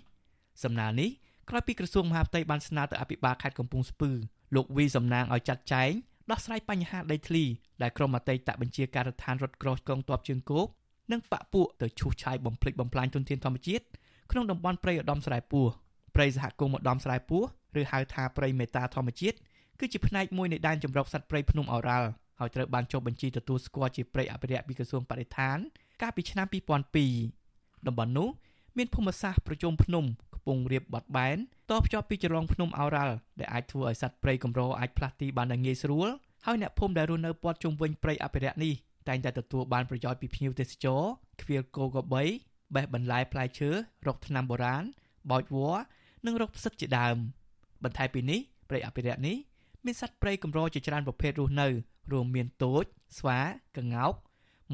សំណើនេះក្រោយពីក្រសួងមហាផ្ទៃបានស្នើទៅអភិបាលខេត្តកំពង់ស្ពឺលោកវីសំណាងឲ្យចាត់ចែងដោះស្រាយបញ្ហាដីធ្លីដែលក្រុមអតីតបញ្ជាការដ្ឋានរថក្រោះកងទ័ពជើងគោកនិងបកពួកទៅឈូសឆាយបំផ្លិចបំផ្លាញទុនធានធម្មជាតិក្នុងតំបន់ព្រៃឧត្តមស្រែពោះព្រៃសហគមន៍ឧត្តមស្រែពោះឬហៅថាព្រៃមេតាធម្មជាតិគឺជាផ្នែកមួយនៃដែនជម្រកសត្វព្រៃភ្នំអូរ៉ាល់ ហើយត្រូវបានចុះបញ្ជីទទួលស្គាល់ជាព្រៃអភិរក្សពីក្រសួងបរិស្ថាន កាលពីឆ្នាំ2002តំបន់នោះមានភូមិសាស្ត្រប្រជុំភ្នំខ្ពង់រាបបាត់បែនតភ្ជាប់ពីចរងភ្នំអូរ៉ាល់ដែលអាចធ្វើឲ្យសត្វព្រៃកម្រអាចផ្លាស់ទីបានយ៉ាងងាយស្រួលហើយអ្នកភូមិដែលរស់នៅព័ទ្ធជុំវិញព្រៃអភិរក្សនេះតែងតែទទួលបានប្រយោជន៍ពីភ្ញៀវទេសចរខ្វៀលគោកបីបេះបន្លែផ្លែឈើរកថ្នាំបុរាណបោចវល្លិនិងរកផ្សិតជាដើមបន្ថែមពីនេះព្រៃអភិរក្សនេះមានសត្វព្រៃកម្រជាច្រើនប្រភេទរស់នៅ រួមមានទោចស្វាក្ងោក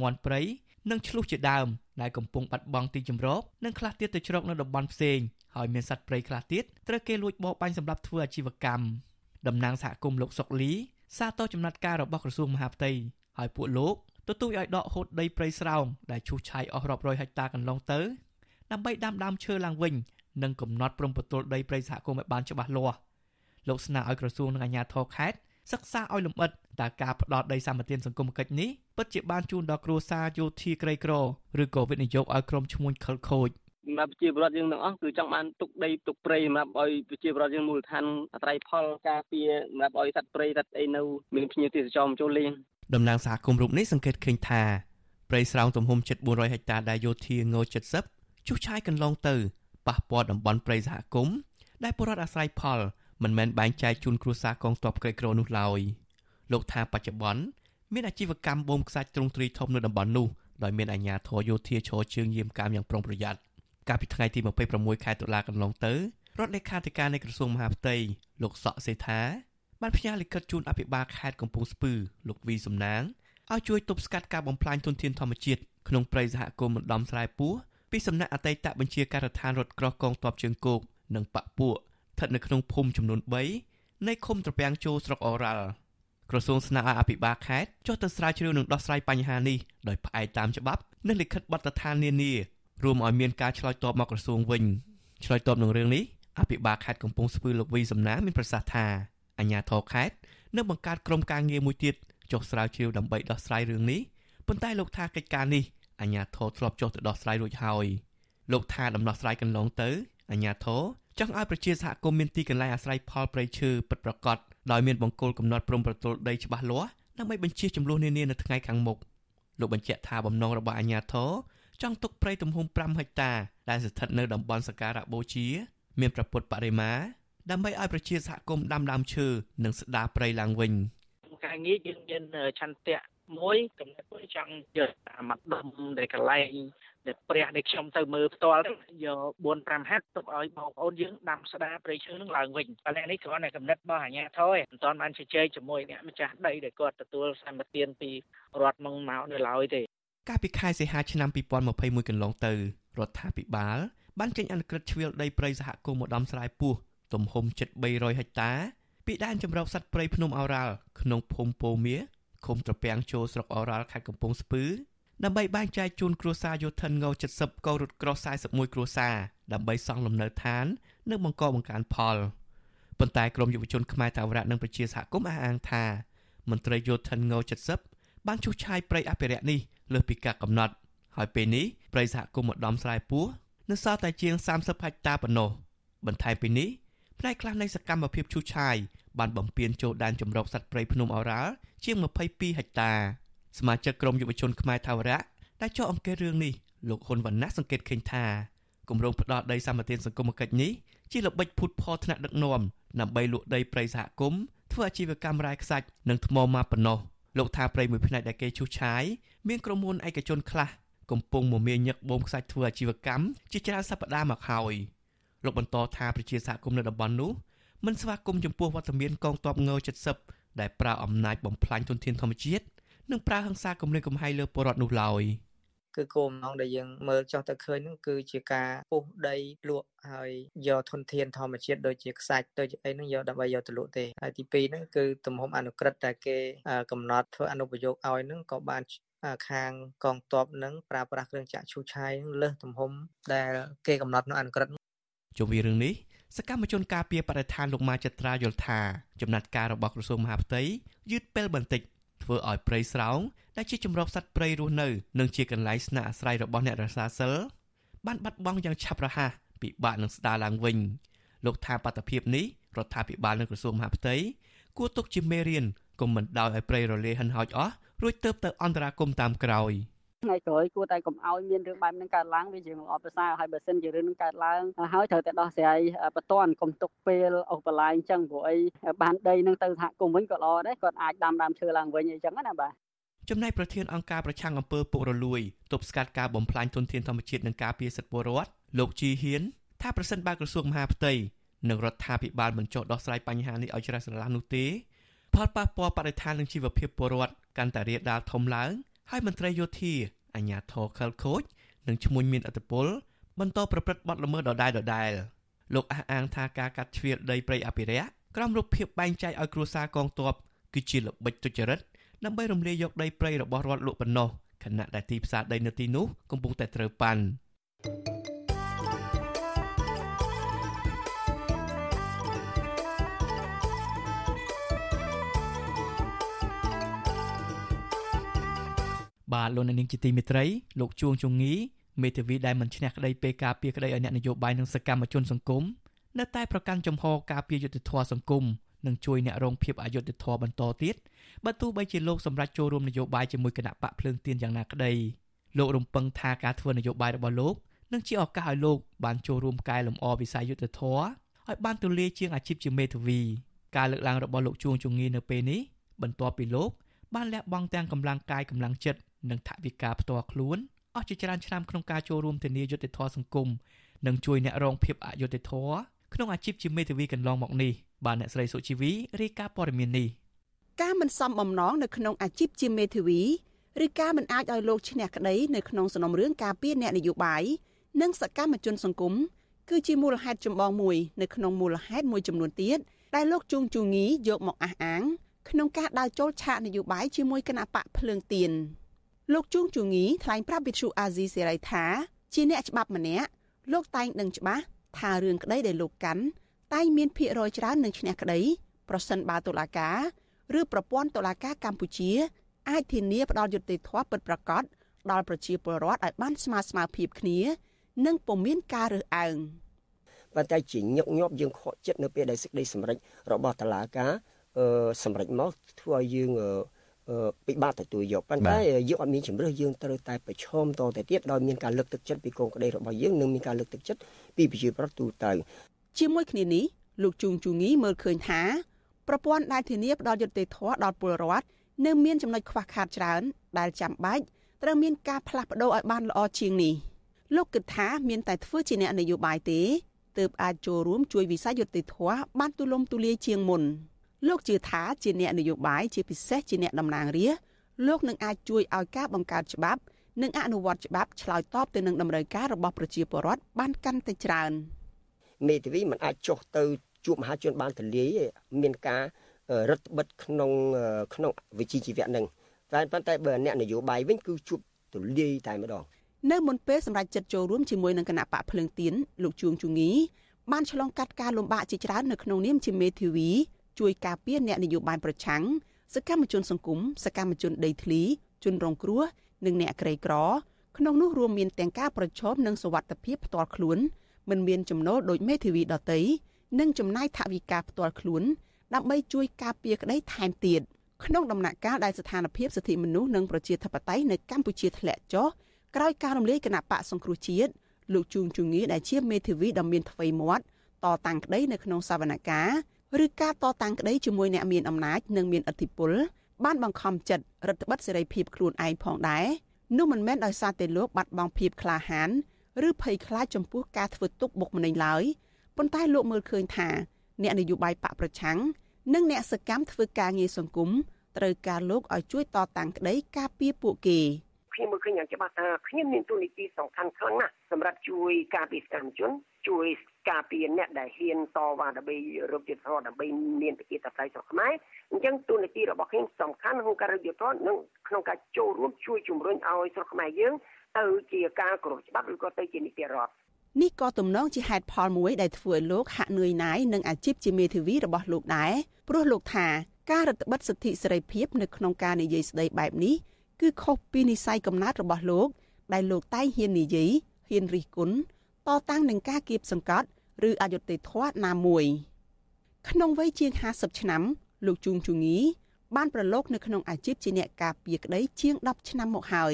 មាន់ព្រៃនិងឆ្លុះជាដើមដែលកំពុងបាត់បង់ទីជម្រកនិងខ្លះទៀតទៅជ្រកនៅតំបន់ផ្សេងហើយមានសត្វព្រៃខ្លះទៀតត្រូវគេលួចបរបាញ់សម្រាប់ធ្វើអាជីវកម្មតំណាងសហគមន៍លោកសុកលីសាទរចំណាត់ការរបស់ក្រសួងមហាផ្ទៃហើយពួកលោកទទូចឲ្យដកហូតដីព្រៃស្រោងដែលឈូសឆាយអស់រាប់រយហិកតាកន្លងទៅដើម្បីដាំដើមឈើឡើងវិញនិងកំណត់ព្រំប្រទល់ដីព្រៃសហគមន៍ឲ្យបានច្បាស់លាស់លោកស្នើឲ្យក្រសួងនិងអាជ្ញាធរខេត្ត សិក្សាឲ្យលម្អិតតើការផ្ដោតដីសម្បត្តិសង្គមគិច្ចនេះពិតជាបានជូនដល់គ្រួសារយោធាក្រីក្រឬក៏វិនិយោគឲ្យក្រុមឈ្មួញខិលខូចសម្រាប់ប្រជាពលរដ្ឋយើងទាំងអស់គឺចង់បានទុកដីទុកព្រៃសម្រាប់ឲ្យប្រជាពលរដ្ឋយើងមូលដ្ឋានអត្រ័យផលការពារសម្រាប់ឲ្យសត្វព្រៃសត្វអីនៅមានភ្ញៀវទេសចរមកចូលលេងតំណាងសហគមន៍រូបនេះសង្កេតឃើញថាព្រៃស្រោងទំហំជិត400ហិកតាដែលយោធាង70ជុះឆាយកន្លងទៅប៉ះពាល់តំបន់ព្រៃសហគមន៍ដែលពលរដ្ឋអាស្រ័យផល មិនមែនបែងចែកជូនគ្រួសារកងទ័ពក្រីក្រនោះឡើយលោកថាបច្ចុប្បន្នមានអាជីវកម្មបូមខ្សាច់ទ្រង់ទ្រីធំនៅតំបន់នោះដោយមានអាជ្ញាធរយោធាឈរជើងយាមកាមយ៉ាងប្រុងប្រយ័ត្នកាលពីថ្ងៃទី26ខែតុលាកន្លងទៅរដ្ឋលេខាធិការនៃក្រសួងមហាផ្ទៃលោកសក់សេថាបានផ្ញើលិខិតជូនអភិបាលខេត្តកំពង់ស្ពឺលោកវីសំណាងឲ្យជួយទប់ស្កាត់ការបំផ្លាញទុនធានធម្មជាតិក្នុងព្រៃសហគមន៍ម្ដំស្រែពោះពីសំណាក់អតីតបញ្ជាការដ្ឋានរថក្រោះកងទ័ពជើងគោកនិងបពពួក ស្ថិតនៅក្នុងភូមិចំនួន3នៃឃុំត្រពាំងជោស្រុកអូរ៉ាល់ក្រសួងស្នើឲ្យអភិបាលខេត្តចុះទៅស្រាវជ្រាវនិងដោះស្រាយបញ្ហានេះដោយផ្អែកតាមច្បាប់និងលិខិតបទដ្ឋាននានារួមឲ្យមានការឆ្លើយតបមកក្រសួងវិញឆ្លើយតបនឹងរឿងនេះអភិបាលខេត្តកំពង់ស្ពឺលោកវីសំណាមានប្រសាសន៍ថាអាជ្ញាធរខេត្តនឹងបង្កើតក្រុមការងារមួយទៀតចុះស្រាវជ្រាវដើម្បីដោះស្រាយរឿងនេះប៉ុន្តែលោកថាកិច្ចការនេះអាជ្ញាធរធ្លាប់ចុះទៅដោះស្រាយរួចហើយលោកថាដំណោះស្រាយកន្លងទៅអាជ្ញាធរ ចង់ឲ្យប្រជាសហគមន៍មានទីកន្លែងអាស្រ័យផលព្រៃឈើពិតប្រាកដដោយមានបង្គោលកំណត់ព្រំប្រទល់ដីច្បាស់លាស់ដើម្បីបញ្ជៀសចំនួននានានៅថ្ងៃខាងមុខលោកបញ្ជាក់ថាបំណងរបស់អាជ្ញាធរចង់ទុកព្រៃទំហំ5ហិកតាដែលស្ថិតនៅតំបន់សក្ការៈបូជា មានប្រពុតបរិមាដើម្បីឲ្យប្រជាសហគមន៍ដាំដើមឈើនិងស្ដារព្រៃឡើងវិញការងារយើងមានឆន្ទៈ មួយកំណត់មួយចង់យកតាមមកដុំដែលកន្លែងដែលព្រះដែលខ្ញុំទៅមើលផ្ទាល់យក4 5ហាត់ទុកឲ្យបងប្អូនយើងដាំស្ដារព្រៃឈើនឹងឡើងវិញប៉ុន្តែនេះគ្រាន់តែកំណត់របស់អាជ្ញាធរឯងមិនទាន់បានជជែកជាមួយអ្នកម្ចាស់ដីដែលគាត់ទទួលសម្បត្តិពីរដ្ឋមកមកនៅឡើយទេកាលពីខែសីហាឆ្នាំ2021កន្លងទៅរដ្ឋាភិបាលបានចេញអនុក្រឹត្យជ្រៀលដីព្រៃសហគមន៍ម្ដំស្រែពោះទំហំជិត300ហិកតាពីដែនជម្រកសត្វព្រៃភ្នំអូរ៉ាល់ក្នុងភូមិពោមៀ ឃុំត្រពាំងចូលស្រុកអូរ៉ាល់ខេត្តកំពង់ស្ពឺដើម្បីបែងចែកជូនគ្រួសារយោធិនង70កោរត់ក្រោះ41គ្រួសារដើម្បីសង់លំនៅឋាន និងបង្កបង្កើនផលប៉ុន្តែក្រមយុវជនខ្មែរតាវរៈនិងប្រជាសហគមន៍អះអាងថាមន្ត្រីយោធិនង70បានជួសឆាយព្រៃអភិរក្សនេះលើសពីការកំណត់ ហើយពេលនេះព្រៃសហគមន៍ម្ដំស្រែពោះនៅសល់តែជាង30ហិកតាប៉ុណ្ណោះបន្ថែមពីនេះ ផ្នែកខ្លះនៃសកម្មភាពឈូសឆាយបានបំពេញចូលដែនជម្រកសត្វព្រៃភ្នំអូរ៉ាល់ជាង22ហិកតាសមាជិកក្រុមយុវជនខ្មែរថាវរៈដែលចោះអង្គាសរឿងនេះលោកហ៊ុនវណ្ណៈសង្កេតឃើញថាគម្រោងផ្ដោតដីសម្បត្តិសង្គមគិច្ចនេះជាល្បិចភូតផលថ្នាក់ដឹកនាំដើម្បីលក់ដីព្រៃសហគមន៍ធ្វើអាជីវកម្មរ៉ែខ្សាច់និងថ្មម៉ាប៉ុណ្ណោះលោកថាព្រៃមួយផ្នែកដែលគេឈូសឆាយមានក្រុមហ៊ុនឯកជនខ្លះកំពុងមមាញឹកបូមខ្សាច់ធ្វើអាជីវកម្មជាច្រើនសប្តាហ៍មកហើយ លោកបន្តថាប្រជាសហគមន៍នៅតំបន់នោះមិនស្វាគមន៍ចំពោះវត្តមានកងទ័ពង70ដែលប្រើអំណាចបំផ្លាញទុនធានធម្មជាតិនិងប្រើហិង្សាគំរាមកំហែងលើពលរដ្ឋនោះឡើយគឺគោលបំណងដែលយើងមើលចោះទៅឃើញហ្នឹងគឺជាការពុះដីលក់ហើយយកធនធានធម្មជាតិដូចជាខ្សាច់ដូចជាអីហ្នឹងយកដើម្បីយកទៅលក់ទេហើយទី2ហ្នឹងគឺទំហំអនុក្រឹត្យដែលគេកំណត់ធ្វើអនុប្រយោគឲ្យហ្នឹងក៏បានខាងកងទ័ពនឹងប្រើប្រាស់គ្រឿងចាក់ឈូសឆាយលើសទំហំដែលគេកំណត់នៅអនុក្រឹត្យ ជុំវិញរឿងនេះសកម្មជនការពារបរិស្ថានលោកម៉ាចត្រាយល់ថាចំណាត់ការរបស់ក្រសួងមហាផ្ទៃយឺតពេលបន្តិចធ្វើឲ្យព្រៃស្រោងដែលជាជំរកសត្វព្រៃរស់នៅនិងជាកន្លែងស្នាក់អាស្រ័យរបស់អ្នករសាសិលបានបាត់បង់យ៉ាងឆាប់រហ័សពិបាកនឹងស្ដារឡើងវិញលោកថាបាតុភិបនេះរដ្ឋាភិបាលនិងក្រសួងមហាផ្ទៃគួរទុកជាមេរៀនកុំមិនដោយឲ្យព្រៃរលាយហិនហោចអស់រួចទៅទៅអន្តរាគមតាមក្រោយ ថ្ងៃក្រោយគួរតែកុំឲ្យមានរឿងបែបហ្នឹងកើតឡើងវាជាល្អប្រសើរហើយបើសិនជារឿងហ្នឹងកើតឡើងហើយត្រូវតែដោះស្រាយបន្ទាន់កុំទុកពេលអូសបន្លាយអញ្ចឹងព្រោះអីបានដីហ្នឹងទៅសហគមន៍វិញក៏ល្អដែរគាត់អាចដាំដើមឈើឡើងវិញអីចឹងណាបាទចំណែកប្រធានអង្គការប្រឆាំងអំពើពុករលួយទប់ស្កាត់ការបំផ្លាញទុនធានធម្មជាតិនិងការពារសិទ្ធិពលរដ្ឋលោកជីហ៊ានថាប្រសិនបើក្រសួងមហាផ្ទៃនិងរដ្ឋាភិបាលមិនចុះដោះស្រាយបញ្ហានេះឲ្យជ្រះស្រឡះនោះទេផលប៉ះពាល់បរិស្ថាននិងជីវភាពពលរដ្ឋកាន់តែរាលដាលធំឡើង ហើយមន្ត្រីយោធាអាជ្ញាធរខលខូចនិងឈ្មួញមានអធិបុលបន្តប្រព្រឹត្តបទល្មើសដដែលដដែលលោកអះអាងថាការកាត់ជ្រៀតដីព្រៃអភិរក្សក្រោមរូបភាពបែងចែកឲ្យគ្រួសារកងទ័ពគឺជាល្បិចទុច្ចរិតដើម្បីរំលាយយកដីព្រៃរបស់រដ្ឋលក់ប៉ុណ្ណោះខណៈដែលទីផ្សារដីនៅទីនោះកំពុងតែត្រូវប៉ាន់ បាទលោកនាងជាទីមេត្រីលោកជួងជងីមេធាវីដែលមិនឈ្នះក្តីពេលការពារក្តីឲ្យអ្នកនយោបាយនិងសកម្មជនសង្គមនៅតែប្រកាន់ចំហការពារយុត្តិធម៌សង្គមនិងជួយអ្នករងភាពអយុត្តិធម៌បន្តទៀតបើទោះបីជាលោកសម្រាប់ចូលរួមនយោបាយជាមួយគណៈបកភ្លើងទៀនយ៉ាងណាក្តីលោករំពឹងថាការធ្វើនយោបាយរបស់លោកនឹងជាឱកាសឲ្យលោកបានចូលរួមកែលម្អវិស័យយុត្តិធម៌ឲ្យបានទូលាយជាងអាជីពជាមេធាវីការលើកឡើងរបស់លោកជួងជងីនៅពេលនេះបន្ទាប់ពីលោកបានលះបង់ទាំងកម្លាំងកាយកម្លាំងចិត្ត និងថវិកាផ្ទាល់ខ្លួនអស់ជាច្រើនឆ្នាំក្នុងការចូលរួមធានាយុត្តិធម៌សង្គមនិងជួយអ្នករងភាពអយុត្តិធម៌ក្នុងអាជីពជាមេធាវីកន្លងមកនេះបានអ្នកស្រីសុជីវីរាយការណ៍ព័ត៌មាននេះការមិនសមបំណងនៅក្នុងអាជីពជាមេធាវីឬការមិនអាចឲ្យលោកឈ្នះក្តីនៅក្នុងសំណុំរឿងការពារអ្នកនយោបាយនិងសកម្មជនសង្គមគឺជាមូលហេតុចម្បងមួយនៅក្នុងមូលហេតុមួយចំនួនទៀតដែលលោកជួងជូងីយកមកអះអាងក្នុងការដើរចូលឆាកនយោបាយជាមួយគណៈបកភ្លើងទៀន លោកជួងជងីថ្លែងប្រាប់វិទ្យុអាស៊ីសេរីថាជាអ្នកច្បាប់ម្នាក់លោកតែងដឹងច្បាស់ថារឿងក្តីដែលលោកកាន់តែងមានភាគរយច្រើននឹងឈ្នះក្តីប្រសិនបើតុលាការឬប្រព័ន្ធតុលាការកម្ពុជា អាចធានាផ្ដល់យុត្តិធម៌ពិតប្រាកដដល់ប្រជាពលរដ្ឋឲ្យបានស្មើស្មើភាពគ្នា និងពុំមានការរើសអើងប៉ុន្តែជាញឹកញាប់យើងខកចិត្តនៅពេលដែលសេចក្តីសម្រេចរបស់តុលាការសម្រេចមកធ្វើឲ្យយើង ពិបាកទទួលយកប៉ុន្តែយើងអត់មានជំរឿសយើងត្រូវតែប្រឈមតទៅទៀតដោយមានការលើកទឹកចិត្តពីកងក្តីរបស់យើងនិងមានការលើកទឹកចិត្តពីប្រជាប្រដ្ឋទូទៅជាមួយគ្នានេះលោកជួងជូងីមើលឃើញថាប្រព័ន្ធដែលធានាផ្ដល់យុត្តិធម៌ដល់ពលរដ្ឋនៅមានចំណុចខ្វះខាតច្រើនដែលចាំបាច់ត្រូវមានការផ្លាស់ប្ដូរឲ្យបានល្អជាងនេះលោកគិតថាមានតែធ្វើជាអ្នកនយោបាយទេទើបអាចចូលរួមជួយវិស័យយុត្តិធម៌បានទូលំទូលាយជាងមុន។ លោកជឿថាជាអ្នកនយោបាយជាពិសេសជាអ្នកតំណាងរាស្ត្រលោកនឹងអាចជួយឲ្យការបង្កើតច្បាប់និងអនុវត្តច្បាប់ឆ្លើយតបទៅនឹងតម្រូវការរបស់ប្រជាពលរដ្ឋបានកាន់តែច្រើនមេធាវីមិនអាចចុះទៅជួបមហាជនបានទលាយមានការរដ្ឋបិទក្នុងក្នុងវិជ្ជាជីវៈនឹងតែប៉ុន្តែបើអ្នកនយោបាយវិញគឺជួបទលាយតែម្ដងនៅមុនពេលសម្រាប់ចិត្តចូលរួមជាមួយនឹងគណៈបកភ្លើងទៀនលោកជួងជងីបានឆ្លងកាត់ការលំបាកជាច្រើននៅក្នុងនាមជាមេធាវី ជួយការពារអ្នកនយោបាយប្រឆាំងសកម្មជនសង្គមសកម្មជនដីធ្លីជនរងគ្រោះនិងអ្នកក្រីក្រ ក្នុងនោះរួមមានទាំងការប្រឈមនឹងសវត្ថិភាពផ្ទាល់ខ្លួនមិនមានចំណូលដោយមេធាវីដតីនិងចំណាយថវិកាផ្ទាល់ខ្លួន ដើម្បីជួយការពារក្តីថែមទៀតក្នុងដំណាក់កាលដែលស្ថានភាពសិទ្ធិមនុស្សនិងប្រជាធិបតេយ្យនៅកម្ពុជាធ្លាក់ចុះក្រោយការរំលាយគណៈបកសង្គ្រោះជាតិលោកជួងជងីដែលជាមេធាវីដ៏មានថ្មីមាត់តតាំងក្តីនៅក្នុងសវនកម្ម ឬការតតាំងក្តីជាមួយអ្នកមានអំណាចនិងមានឥទ្ធិពលបានបង្ខំចិត្តរដ្ឋបិទសេរីភាពខ្លួនឯងផងដែរនោះមិនមែនដោយសារតែលោកបាត់បង់ភាពក្លាហានឬភ័យខ្លាចចំពោះការធ្វើទុកបុកម្នេញឡើយប៉ុន្តែលោកមើលឃើញថាអ្នកនយោបាយបកប្រឆាំងនិងអ្នកសកម្មធ្វើការងារសង្គមត្រូវការលោកឲ្យជួយតតាំងក្តីការពារពួកគេ ខ្ញុំមើលឃើញយ៉ាងច្បាស់ថាខ្ញុំមានទូនីតិសំខាន់ខ្លាំងណាស់សម្រាប់ជួយការពារសកម្មជនជួយការពារអ្នកដែលហ៊ានតវ៉ាដើម្បីរកយុត្តិធម៌ដើម្បីមានប្រជាធិបតេយ្យស្រុកខ្មែរអញ្ចឹងទូនីតិរបស់ខ្ញុំសំខាន់ក្នុងការរកយុត្តិធម៌និងក្នុងការចូលរួមជួយជំរុញឲ្យស្រុកខ្មែរយើងទៅជាការគោរពច្បាប់ឬក៏ទៅជានីតិរដ្ឋនេះក៏ទំនងជាហេតុផលមួយដែលធ្វើឲ្យលោកហាក់នឿយណាយនឹងអាជីពជាមេធាវីរបស់លោកដែរព្រោះលោកថាការរដ្ឋបិទសិទ្ធិសេរីភាពនៅក្នុងការនិយាយស្ដីបែបនេះ គឺខុសពីនិស័យកំណើតរបស់លោក ដែលលោកតែងហ៊ាននិយាយហ៊ានរិះគន់តតាំងនឹងការគៀបសង្កត់ឬអយុត្តិធម៌ណាមួយ ក្នុងវ័យជាង50ឆ្នាំ លោកជួងជងីបានប្រឡូកនៅក្នុងអាជីពជាអ្នកការពារក្តីជាង10ឆ្នាំមកហើយ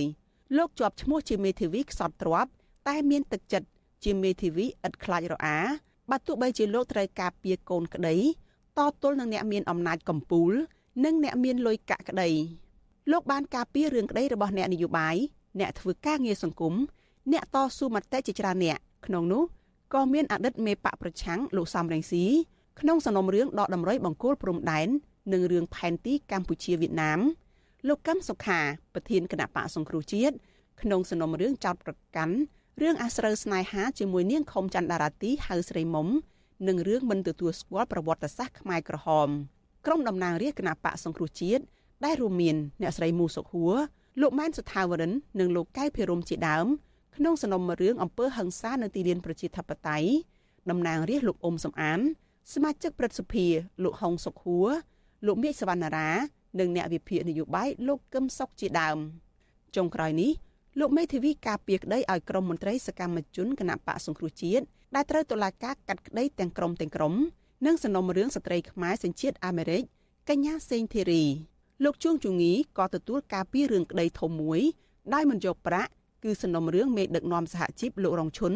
លោកជាប់ឈ្មោះជាមេធាវីខ្សត់ទ្របតែមានទឹកចិត្តជាមេធាវីឥតខ្លាចរអាបើទោះបីជាលោកត្រូវការពារកូនក្តីតទល់នឹងអ្នកមានអំណាចកំពូល និងអ្នកមានលុយកាក់ក្តី លោកបានការពាររឿងក្តីរបស់អ្នកនយោបាយអ្នកធ្វើការងារសង្គមអ្នកតស៊ូមតិជាច្រើនអ្នកក្នុងនោះក៏មានអតីតមេបកប្រឆាំងលោកសំរងស៊ីក្នុងសំណុំរឿងដកដំរីបង្គោលព្រំដែននិងរឿងផែនទីកម្ពុជាវៀតណាមលោកកឹមសុខាប្រធានគណៈបកសង្គ្រោះជាតិក្នុងសំណុំរឿងចោតប្រកាន់រឿងអាស្រូវស្នេហាជាមួយនាងខុមច័ន្ទដារាទីហៅស្រីមុំនិងរឿងមិនទទួលស្គាល់ប្រវត្តិសាស្ត្រខ្មែរក្រហមក្រុមតំណាងរាជគណៈបកសង្គ្រោះជាតិ ដែលរួមមានអ្នកស្រីមូសុខហួរលោកម៉ែនសុថាវរិននិងលោកកៅភិរមជាដើមក្នុងសំណុំរឿងអំពើហិង្សានៅទីលានប្រជាធិបតេយ្យតំណាងរាស្ត្រលោកអ៊ុំសំអាន សមាជិកព្រឹទ្ធសភាលោកហុងសុខហួរលោកមេឃសវណ្ណារានិងអ្នកវិភាគនយោបាយលោកកឹមសុខជាដើមចុងក្រោយនេះលោកមេធាវីការពារក្តីឲ្យក្រមមន្ត្រីសកម្មជនគណៈបកសង្គ្រោះជាតិដែលត្រូវតុលាការកាត់ក្តីទាំងក្រុមទាំងក្រុមនិងសំណុំរឿងស្ត្រីខ្មែរសញ្ជាតិអាមេរិកកញ្ញាសេងធីរី លោកជួងជងីក៏ទទួលការពាររឿងក្តីធំមួយដោយមិនយកប្រាក់គឺសំណុំរឿងមេដឹកនាំសហជីពលោករងឈុន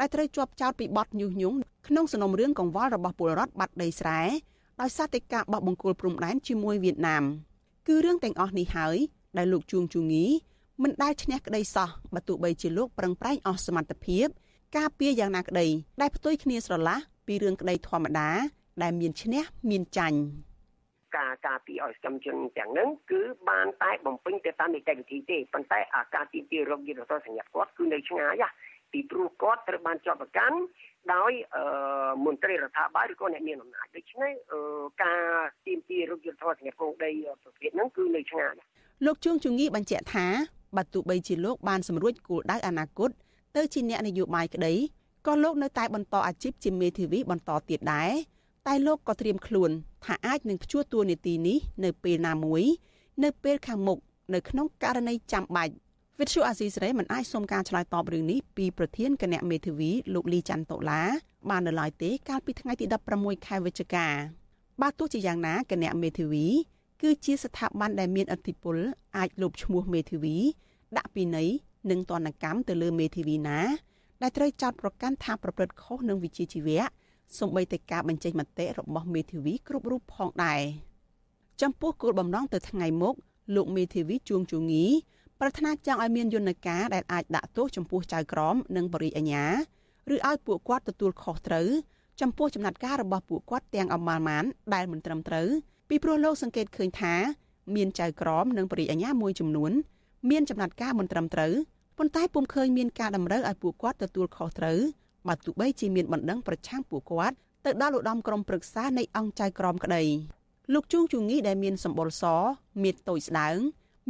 ដែលត្រូវជាប់ចោទពីបទញុះញង់ក្នុងសំណុំរឿងកង្វល់របស់ពលរដ្ឋបាត់ដីស្រែដោយសារតែការបោះបង្គោលព្រំដែនជាមួយវៀតណាមគឺរឿងទាំងអស់នេះហើយដែលលោកជួងជងីមិនដែលឈ្នះក្តីសោះបើទោះបីជាលោកប្រឹងប្រែងអស់សមត្ថភាពការពារយ៉ាងណាក្តីដែលផ្ទុយគ្នាស្រឡះពីរឿងក្តីធម្មតាដែលមានឈ្នះមានចាញ់ ការការពីឲ្យសកម្មជនទាំងហ្នឹងគឺបានតែបំពេញទៅតាមនីតិវិធីទេប៉ុន្តែអាការទីទីរោគយុទ្ធសាស្ត្រសញ្ញាគាត់គឺនៅឆ្ងាយពីព្រោះគាត់ត្រូវបានជាប់ប្រកាន់ដោយមន្ត្រីរដ្ឋាភិបាលឬក៏អ្នកមានអំណាចដូច្នេះការទីទីរោគយុទ្ធសាស្ត្រសញ្ញាគោលដីប្រភេទហ្នឹងគឺនៅឆ្ងាយលោកជួងជងីបញ្ជាក់ថាបើទោះបីជាលោកបានសម្រួចគោលដៅអនាគតទៅជាអ្នកនយោបាយក្តីក៏លោកនៅតែបន្តអាជីពជាមេធាវីបន្តទៀតដែរ តែលោកក៏ត្រៀមខ្លួនថាអាចនឹងព្យួរតួនាទីនេះនៅពេលណាមួយ នៅពេលខាងមុខនៅក្នុងករណីចាំបាច់វិទ្យុអាស៊ីសេរីមិនអាចសុំការឆ្លើយតបរឿងនេះពីប្រធានគណៈមេធាវីលោកលីច័ន្ទតុលាបាននៅឡើយទេកាលពីថ្ងៃទី16ខែវិច្ឆិកាបើទោះជាយ៉ាងណាគណៈមេធាវីគឺជាស្ថាប័នដែលមានឥទ្ធិពលអាចលុបឈ្មោះមេធាវី ដាក់ពិន័យនិងទណ្ឌកម្មទៅលើមេធាវីណា ដែលត្រូវចោទប្រកាន់ថាប្រព្រឹត្តខុសនឹងវិជ្ជាជីវៈ សូម្បីតែការបញ្ចេញមតិរបស់មេធាវីគ្រប់រូបផងដែរចំពោះគោលបំណងទៅថ្ងៃមុខលោកមេធាវីជួងជងីប្រាថ្នាចង់ឲ្យមានយន្តការដែលអាចដាក់ទោសចំពោះចៅក្រមនិងបរិយាអាញាឬឲ្យពួកគាត់ទទួលខុសត្រូវចំពោះចំណាត់ការរបស់ពួកគាត់ទាំងអមាលម៉ានដែលមិនត្រឹមត្រូវពីព្រោះលោកសង្កេតឃើញថា មានចៅក្រមនិងបរិយាអាញាមួយចំនួន មានចំណាត់ការមិនត្រឹមត្រូវប៉ុន្តែពុំឃើញមានការតម្រូវឲ្យពួកគាត់ទទួលខុសត្រូវ បើទោះបីជាមានបណ្ដឹងប្រឆាំងពួកគាត់ទៅដល់ឧត្តមក្រុមប្រឹក្សានៃអង្គចៅក្រមក្តីលោកជួងជងីដែលមានសម្បុរសមានតូចស្ដើង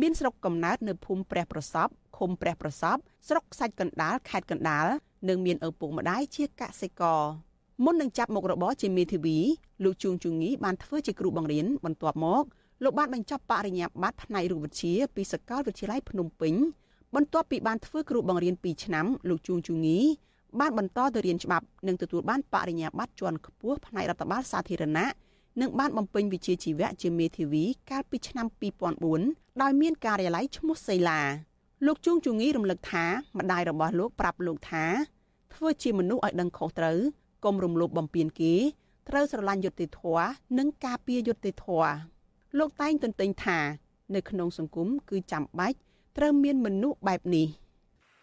មានស្រុកកំណើតនៅភូមិព្រះប្រសពឃុំព្រះប្រសពស្រុកខ្សាច់កណ្ដាលខេត្តកណ្ដាលនិងមានឪពុកម្ដាយជាកសិករមុននឹងចាប់មុខរបរជាមេធាវីលោកជួងជងីបានធ្វើជាគ្រូបង្រៀនបន្ទាប់មកលោកបានបញ្ចប់បរិញ្ញាបត្រផ្នែករូបវិទ្យាពីសាកលវិទ្យាល័យភ្នំពេញបន្ទាប់ពីបានធ្វើគ្រូបង្រៀន2ឆ្នាំលោកជួងជងី បានបន្តទៅរៀនច្បាប់និងទទួលបានបរិញ្ញាបត្រជាន់ខ្ពស់ផ្នែករដ្ឋបាលសាធារណៈនិងបានបំពេញវិជ្ជាជីវៈជាមេធាវីកាលពីឆ្នាំ2004ដោយមានការិយាល័យឈ្មោះសេឡាលោកជួងជងីរំលឹកថាម្ដាយរបស់លោកប្រាប់លោកថាធ្វើជាមនុស្សឲ្យដឹងខុសត្រូវកុំរំលោភបំពានគេត្រូវស្រឡាញ់យុត្តិធម៌និងការពារយុត្តិធម៌លោកតែងទន្ទិញថានៅក្នុងសង្គមគឺចាំបាច់ត្រូវមានមនុស្សបែបនេះ